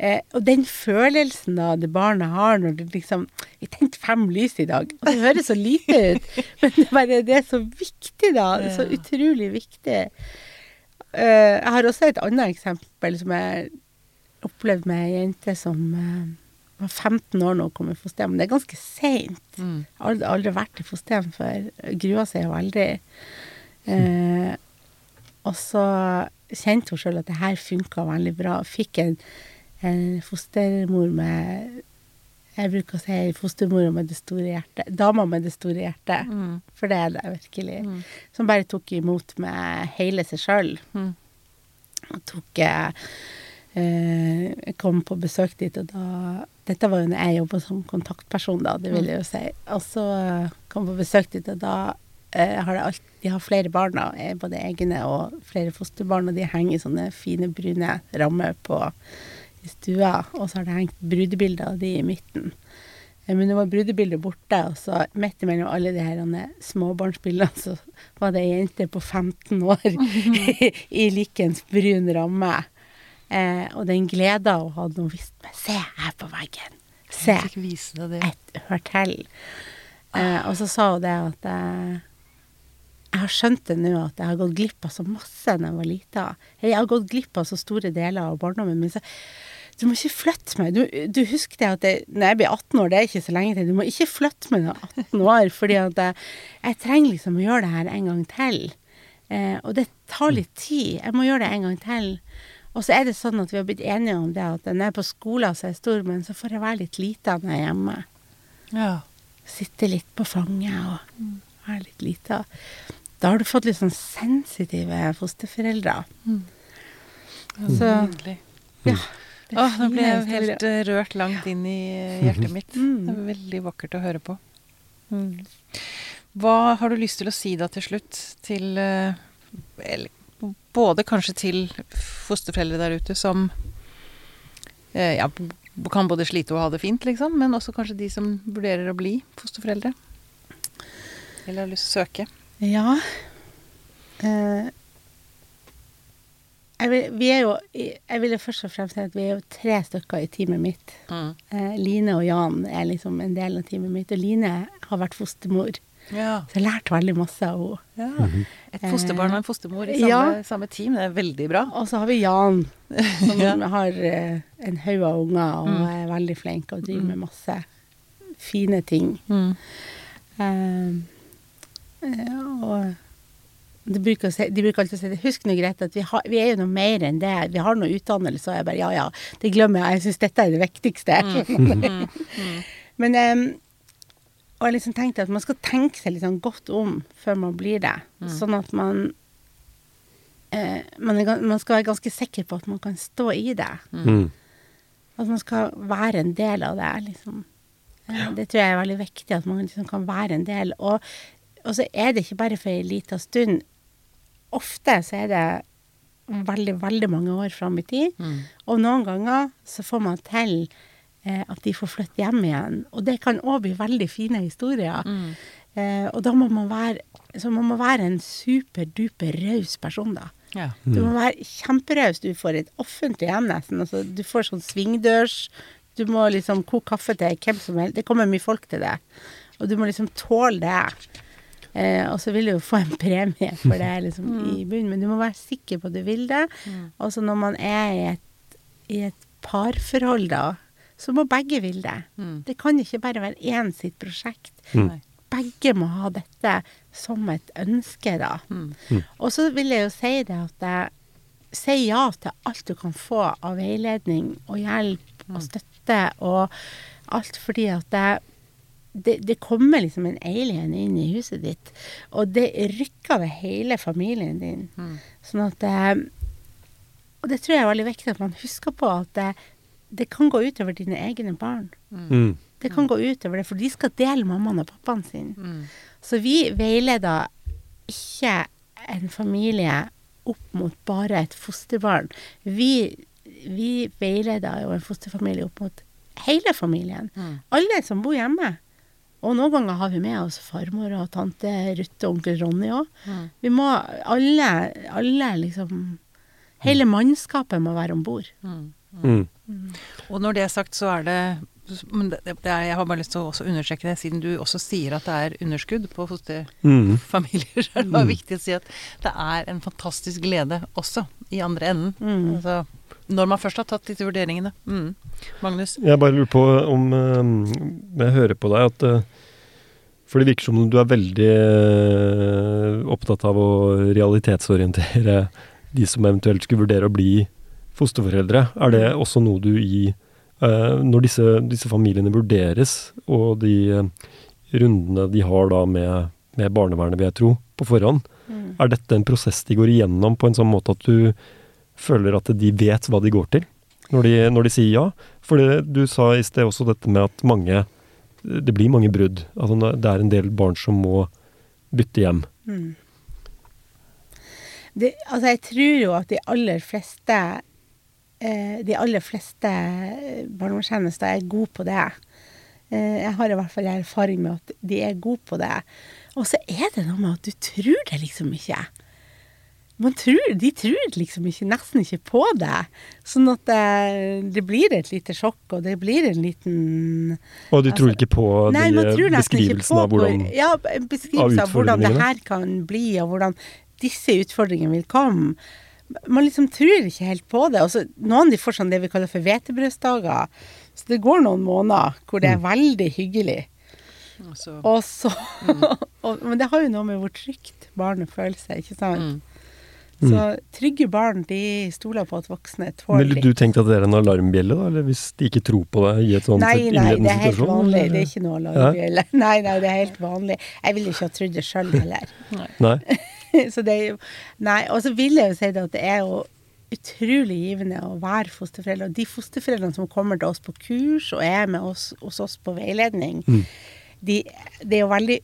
eh, Og den følelsen da det barnet har når det liksom Vi tente fem lys i dag. Og det høres så lite ut, *laughs* men det, er bare, det er så viktig, da. Det er så utrolig viktig. Eh, jeg har også et annet eksempel som jeg opplevde med ei jente som eh, var 15 år nå og kom i fosterhjem. Det er ganske seint. Mm. Jeg har aldri, vært i fosterhjem før. Grua seg jo veldig. Eh, og så kjente hun sjøl at det her funka veldig bra. Fikk en, en fostermor med Jeg bruker å si fostermora med det store hjertet. Dama med det store hjertet. Mm. For det er det virkelig. Mm. Som bare tok imot med hele seg sjøl. Mm. Og tok eh, eh, Jeg kom på besøk dit, og da Dette var jo når jeg jobba som kontaktperson, da, det vil jeg jo si. Og så eh, kom jeg på besøk dit, og da eh, har alt, de har flere barn, da, eh, både egne og flere fosterbarn, og de henger i sånne fine, brune rammer på i stua, og så har det hengt brudebilder av de i midten. Eh, Men nå var brudebildet borte, og så midt imellom alle de her småbarnsbildene, så var det ei jente på 15 år *laughs* i likens brun ramme. Eh, og den gleda hun hadde noe viste meg Se her på veggen! Se! Jeg. Et hotell. Eh, og så sa hun det at eh, jeg har skjønt det nå at jeg har gått glipp av så masse da jeg var lita. Jeg har gått glipp av så store deler av barndommen min. Så du må ikke flytte meg. Du, du husker det at det, når jeg blir 18 år, det er ikke så lenge til. Du må ikke flytte meg når jeg er 18 år, fordi at jeg, jeg trenger liksom å gjøre det her en gang til. Eh, og det tar litt tid. Jeg må gjøre det en gang til. Og så er det sånn at vi har blitt enige om det at når jeg er på skolen så er jeg stor, men så får jeg være litt lita når jeg er hjemme. Ja. Sitte litt på fanget og være litt lita. Da har du fått litt sånn sensitive fosterforeldre. Så Nydelig. ja. det er nå ble jeg helt eh, rørt langt inn i eh, hjertet mitt. *laughs* Mm. Det er veldig vakkert å høre på. Hva har du lyst til å si da til slutt til eh, eller, Både kanskje til fosterforeldre der ute som eh, ja, kan både slite og ha det fint, liksom, men også kanskje de som vurderer å bli fosterforeldre. Eller har lyst til å søke. Ja. Eh, jeg, vil, vi er jo, jeg ville først og fremst si at vi er jo tre stykker i teamet mitt. Eh, Line og Jan er liksom en del av teamet mitt. Og Line har vært fostermor, Ja. så jeg har lært veldig masse av henne. ja. Et fosterbarn og en fostermor i samme, Ja. samme team, det er veldig bra. Og så har vi Jan, som *laughs* Ja. har eh, en haug av unger og Mm. er veldig flink og driver med masse fine ting. Mm. Um, eh, og de bruker, se, de bruker alltid å si det. Husk nå, Grete, at vi, har, vi er jo noe mer enn det. Vi har noe utdannelse. Og jeg bare ja, ja, det glemmer jeg. Jeg syns dette er det viktigste. Mm. *laughs* Men eh, Og jeg liksom tenkte at man skal tenke seg litt sånn godt om før man blir det. Sånn at man eh, man, er, man skal være ganske sikker på at man kan stå i det. Mm. At man skal være en del av det, liksom. Eh, Det tror jeg er veldig viktig, at man liksom kan være en del. Og, og så er det ikke bare for ei lita stund. Ofte så er det veldig, veldig mange år fram i tid. Mm. Og noen ganger så får man til at de får flytte hjem igjen. Og det kan òg bli veldig fine historier. Mm. Eh, og da må man være Så man må være en superduper raus person, da. Ja. Du må være kjemperaus. Du får et offentlig hjem, nesten. Altså, du får sånn svingdørs. Du må liksom koke kaffe til hvem som helst. Det kommer mye folk til det. Og du må liksom tåle det. Eh, og så vil du jo få en premie for det liksom *laughs* i bunnen, men du må være sikker på at du vil det. Og så når man er i et, i et parforhold, da, så må begge ville det. Mm. Det kan ikke bare være én sitt prosjekt. Mm. Begge må ha dette som et ønske, da. Mm. Og så vil jeg jo si det at jeg, si ja til alt du kan få av veiledning og hjelp og støtte og alt fordi at det, det, det kommer liksom en alien inn i huset ditt, og det rykker ved hele familien din. Mm. Sånn at eh, Og det tror jeg er veldig viktig at man husker på at det, det kan gå utover dine egne barn. Mm. Det kan gå utover det, for de skal dele mammaen og pappaen sin. Mm. Så vi veileder ikke en familie opp mot bare et fosterbarn. Vi, vi veileder jo en fosterfamilie opp mot hele familien. Mm. Alle som bor hjemme. Og noen ganger har vi med oss farmor og tante Ruth og onkel Ronny òg. Mm. Vi må alle, alle liksom Hele mannskapet må være om bord. Mm. Mm. Og når det er sagt, så er det men det, det er, Jeg har bare lyst til å også understreke det, siden du også sier at det er underskudd på fosterfamilier. Mm. *laughs* Så er det bare Mm. viktig å si at det er en fantastisk glede også i andre enden. Mm. Altså, når man først har tatt disse vurderingene. Mm. Magnus? Jeg bare lurer på om eh, Jeg hører på deg at eh, For det virker som om du er veldig eh, opptatt av å realitetsorientere de som eventuelt skulle vurdere å bli fosterforeldre. Er det også noe du i eh, Når disse, disse familiene vurderes, og de eh, rundene de har da med, med barnevernet, vil jeg tro, på forhånd, Mm. er dette en prosess de går igjennom på en sånn måte at du føler at de vet hva de går til, når de, når de sier ja? For det, du sa i sted også dette med at mange Det blir mange brudd. Altså det er en del barn som må bytte hjem. Mm. Det, altså, jeg tror jo at de aller fleste De aller fleste barnevernstjenester er gode på det. Eh, jeg har i hvert fall erfaring med at de er gode på det. Og så er det noe med at du tror det liksom ikke. Man tror, de tror liksom ikke, nesten ikke på det. Sånn at det, det blir et lite sjokk, og det blir en liten Og du tror Altså, ikke på Nei, de tror beskrivelsene på av hvordan Ja, beskrivelsen av, av hvordan det her kan bli, og hvordan disse utfordringene vil komme. Man liksom tror ikke helt på det. Også, noen de får sånn det vi kaller for hvetebrødsdager. Så det går noen måneder hvor det er Mm. veldig hyggelig. Så, Og så *laughs* og, Men det har jo noe med hvor trygt barnet føler seg, ikke sant. mm. Så trygge barn, de stoler på at voksne tåler Ville litt. du tenkt at det er en alarmbjelle, da? Eller hvis de ikke tror på deg i et sånt Nei, nei, innledende det er helt vanlig. eller? Det er ikke noe alarmbjelle. *laughs* Nei, nei, det er helt vanlig. Jeg ville ikke ha trodd det sjøl heller. Nei. *laughs* så det er jo Nei, og så vil jeg jo si det at det er jo utrolig givende å være fosterforeldre. Og de fosterforeldrene som kommer til oss på kurs og er med oss hos oss på veiledning, Mm. de, det er jo veldig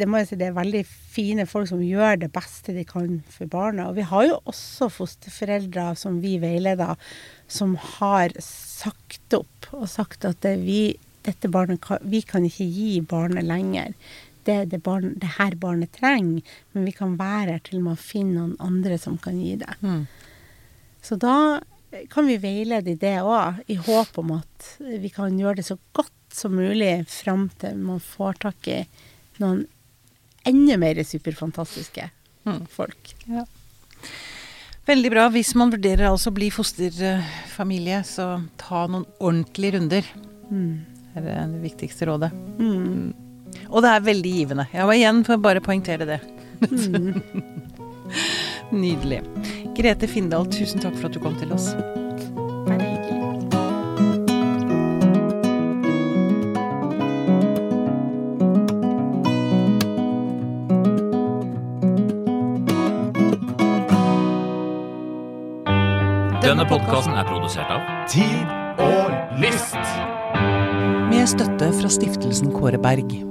det må jeg si, det er veldig fine folk som gjør det beste de kan for barna. Og vi har jo også fosterforeldre som vi veileder, som har sagt opp og sagt at det vi, dette barnet vi kan ikke gi barnet lenger. Det er det, barn, det her barnet trenger, men vi kan være her til man finner noen andre som kan gi det. Mm. Så da kan vi veilede i det òg, i håp om at vi kan gjøre det så godt som mulig fram til man får tak i noen enda mer superfantastiske Mm. folk. Veldig bra. Hvis man vurderer altså å bli fosterfamilie, så ta noen ordentlige runder. Mm. Det er det viktigste rådet. Mm. Og det er veldig givende. Jeg var igjen for å bare poengtere det. Mm. *laughs* Nydelig. Grete Findal, tusen takk for at du kom til oss. Hyggelig. Denne podkasten er produsert av Tid og lyst. Med støtte fra stiftelsen Kåre Berg.